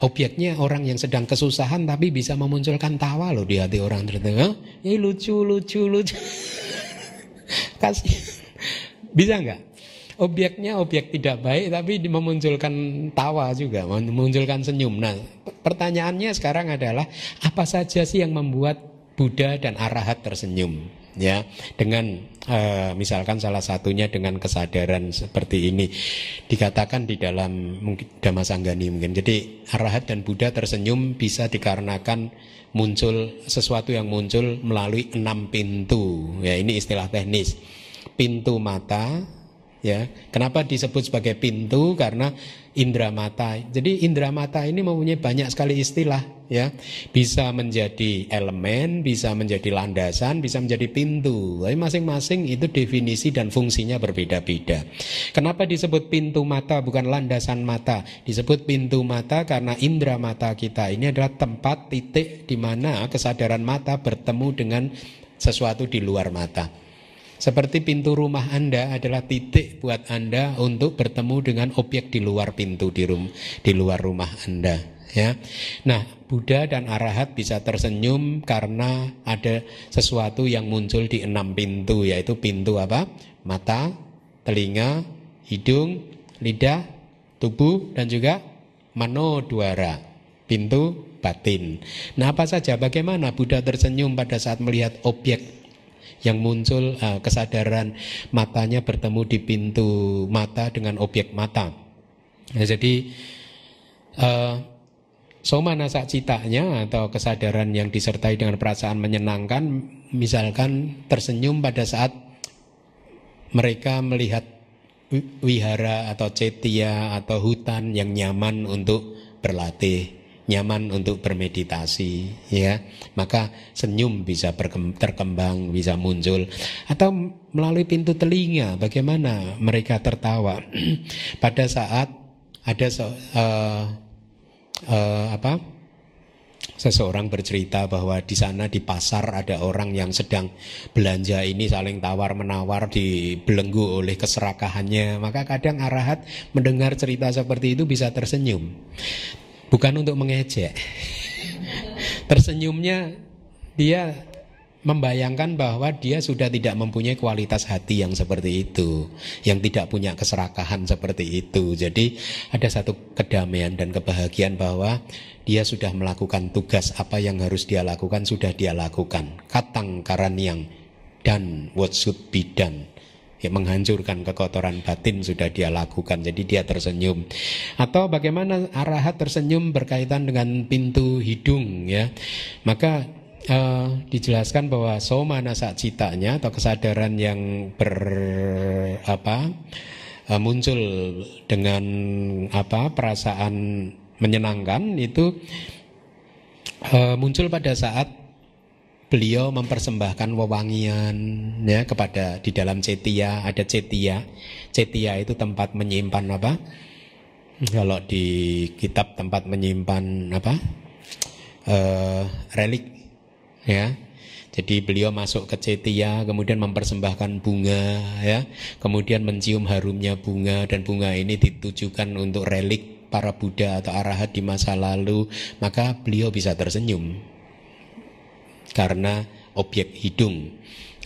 objeknya orang yang sedang kesusahan tapi bisa memunculkan tawa loh di hati orang tertentu. Ini lucu lucu lucu. Kasih bisa nggak? Objeknya objek tidak baik tapi memunculkan tawa juga, memunculkan senyum. Nah, pertanyaannya sekarang adalah apa saja sih yang membuat Buddha dan Arahat tersenyum? Ya dengan uh, misalkan salah satunya dengan kesadaran seperti ini dikatakan di dalam mungkin Dhammasanggani mungkin. Jadi arahat dan Buddha tersenyum bisa dikarenakan muncul sesuatu yang muncul melalui enam pintu. Ya ini istilah teknis. Pintu mata ya kenapa disebut sebagai pintu? Karena indera mata. Jadi indera mata ini mempunyai banyak sekali istilah ya. Bisa menjadi elemen bisa menjadi landasan bisa menjadi pintu. Tapi masing-masing itu definisi dan fungsinya berbeda-beda. Kenapa disebut pintu mata bukan landasan mata? Disebut pintu mata karena indera mata kita ini adalah tempat titik di mana kesadaran mata bertemu dengan sesuatu di luar mata seperti pintu rumah Anda adalah titik buat Anda untuk bertemu dengan objek di luar pintu di, rum, di luar rumah Anda. Ya, nah Buddha dan Arahat bisa tersenyum karena ada sesuatu yang muncul di enam pintu, yaitu pintu apa? Mata, telinga, hidung, lidah, tubuh, dan juga manodwara, pintu batin. Nah, apa saja? Bagaimana Buddha tersenyum pada saat melihat objek yang muncul uh, kesadaran matanya bertemu di pintu mata dengan objek mata. Nah, jadi uh, soma nasa citanya atau kesadaran yang disertai dengan perasaan menyenangkan, misalkan tersenyum pada saat mereka melihat wihara atau cetia atau hutan yang nyaman untuk berlatih nyaman untuk bermeditasi ya. Maka senyum bisa terkembang bisa muncul. Atau melalui pintu telinga bagaimana mereka tertawa. Pada saat ada so, uh, uh, apa? Seseorang bercerita bahwa di sana di pasar ada orang yang sedang belanja ini saling tawar menawar dibelenggu oleh keserakahannya. Maka kadang arahat mendengar cerita seperti itu bisa tersenyum bukan untuk mengejek. Tersenyumnya dia membayangkan bahwa dia sudah tidak mempunyai kualitas hati yang seperti itu, yang tidak punya keserakahan seperti itu. Jadi ada satu kedamaian dan kebahagiaan bahwa dia sudah melakukan tugas apa yang harus dia lakukan sudah dia lakukan. Katang karaniang dan what should be done ya, menghancurkan kekotoran batin sudah dia lakukan. Jadi dia tersenyum. Atau bagaimana arahat tersenyum berkaitan dengan pintu hidung ya. Maka uh, dijelaskan bahwa soma nasa citanya atau kesadaran yang ber apa uh, muncul dengan apa perasaan menyenangkan itu uh, muncul pada saat beliau mempersembahkan wewangian ya kepada di dalam cetia ada cetia. Cetia itu tempat menyimpan apa? Kalau di kitab tempat menyimpan apa? Uh, relik ya. Jadi beliau masuk ke cetia kemudian mempersembahkan bunga ya. Kemudian mencium harumnya bunga dan bunga ini ditujukan untuk relik para Buddha atau arahat di masa lalu. Maka beliau bisa tersenyum karena objek hidung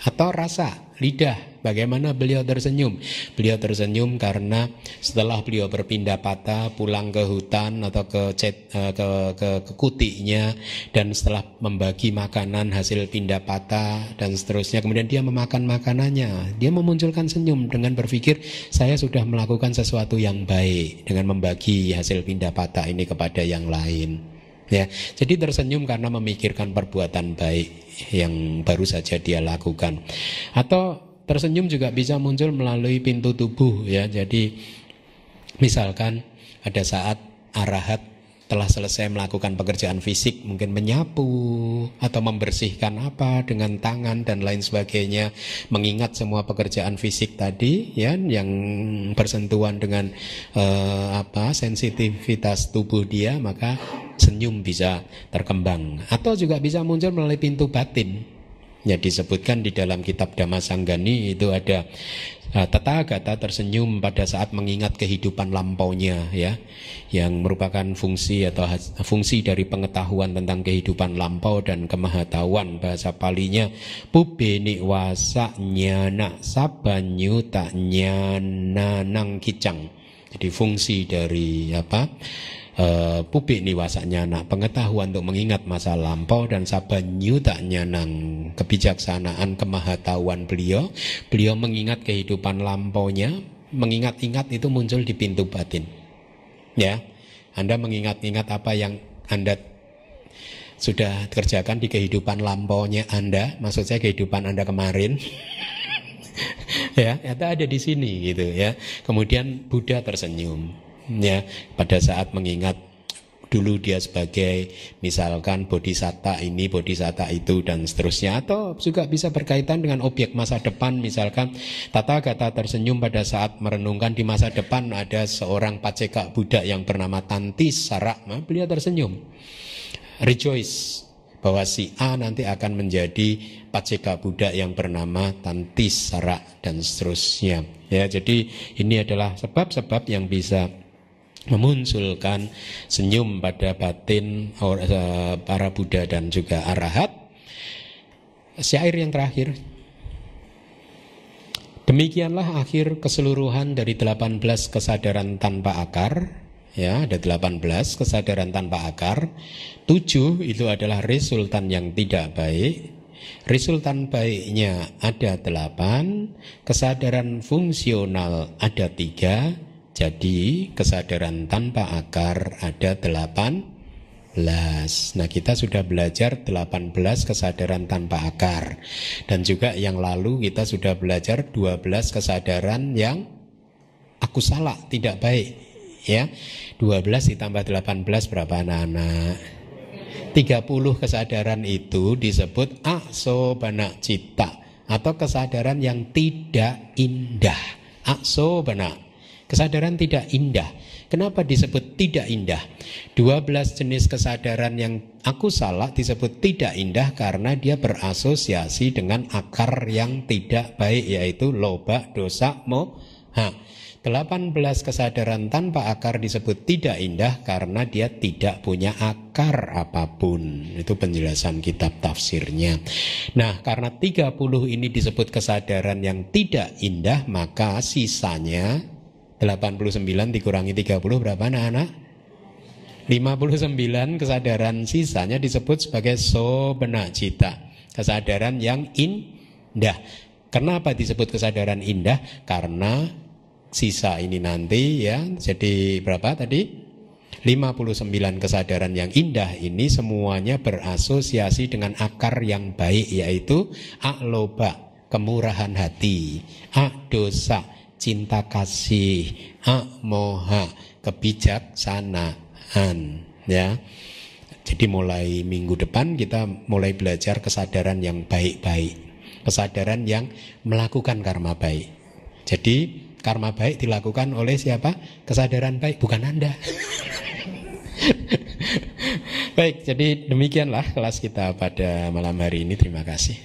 atau rasa lidah bagaimana beliau tersenyum. Beliau tersenyum karena setelah beliau berpindah patah pulang ke hutan atau ke cet, eh, ke, ke, ke kutinya dan setelah membagi makanan hasil pindah patah dan seterusnya. Kemudian dia memakan makanannya. Dia memunculkan senyum dengan berpikir saya sudah melakukan sesuatu yang baik dengan membagi hasil pindah patah ini kepada yang lain Ya, jadi tersenyum karena memikirkan perbuatan baik yang baru saja dia lakukan. Atau tersenyum juga bisa muncul melalui pintu tubuh ya. Jadi misalkan ada saat arahat telah selesai melakukan pekerjaan fisik mungkin menyapu atau membersihkan apa dengan tangan dan lain sebagainya mengingat semua pekerjaan fisik tadi ya yang bersentuhan dengan uh, apa sensitivitas tubuh dia maka senyum bisa terkembang. Atau juga bisa muncul melalui pintu batin Ya disebutkan di dalam kitab Damasanggani itu ada uh, Tata Gata tersenyum pada saat mengingat kehidupan lampaunya ya yang merupakan fungsi atau fungsi dari pengetahuan tentang kehidupan lampau dan kemahatauan bahasa palinya. Pubeni wasa nyana sabanyu tak nyana nang kicang. Jadi fungsi dari apa uh, publik niwasanya anak pengetahuan untuk mengingat masa lampau dan saban nyutanya nang kebijaksanaan kemahatauan beliau. Beliau mengingat kehidupan lampaunya. Mengingat-ingat itu muncul di pintu batin. Ya Anda mengingat-ingat apa yang Anda sudah kerjakan di kehidupan lampaunya Anda? Maksud saya kehidupan Anda kemarin. Ya itu ada di sini gitu ya. Kemudian Buddha tersenyum ya pada saat mengingat dulu dia sebagai misalkan bodhisatta ini, bodhisatta itu dan seterusnya atau juga bisa berkaitan dengan objek masa depan misalkan tata kata tersenyum pada saat merenungkan di masa depan ada seorang paceka Buddha yang bernama Tantis Sarak, nah, beliau tersenyum. Rejoice bahwa si A nanti akan menjadi paceka Buddha yang bernama Tantis Sarak dan seterusnya. Ya jadi ini adalah sebab-sebab yang bisa memunculkan senyum pada batin eh, para Buddha dan juga arahat. Syair yang terakhir. Demikianlah akhir keseluruhan dari 18 kesadaran tanpa akar. Ya, ada 18 kesadaran tanpa akar. 7 itu adalah resultan yang tidak baik. Resultan baiknya ada 8, kesadaran fungsional ada 3, jadi kesadaran tanpa akar ada 18 Nah kita sudah belajar 18 kesadaran tanpa akar. Dan juga yang lalu kita sudah belajar 12 kesadaran yang aku salah, tidak baik ya. 12 ditambah 18 berapa anak-anak? 30 kesadaran itu disebut aksobana cita Atau kesadaran yang tidak indah. Aksobana Kesadaran tidak indah. Kenapa disebut tidak indah? 12 jenis kesadaran yang aku salah disebut tidak indah karena dia berasosiasi dengan akar yang tidak baik yaitu loba, dosa, moha. 18 kesadaran tanpa akar disebut tidak indah karena dia tidak punya akar apa pun. Itu penjelasan kitab tafsirnya. Nah, karena 30 ini disebut kesadaran yang tidak indah, maka sisanya 89 dikurangi 30 berapa anak-anak? 59 kesadaran sisanya disebut sebagai sobena cita. Kesadaran yang indah. Kenapa disebut kesadaran indah? Karena sisa ini nanti ya jadi berapa tadi? 59 kesadaran yang indah ini semuanya berasosiasi dengan akar yang baik yaitu akloba, kemurahan hati, ak dosa, cinta kasih, moha, kebijaksanaan, ya. Jadi mulai minggu depan kita mulai belajar kesadaran yang baik-baik, kesadaran yang melakukan karma baik. Jadi karma baik dilakukan oleh siapa? Kesadaran baik, bukan Anda. baik, jadi demikianlah kelas kita pada malam hari ini. Terima kasih.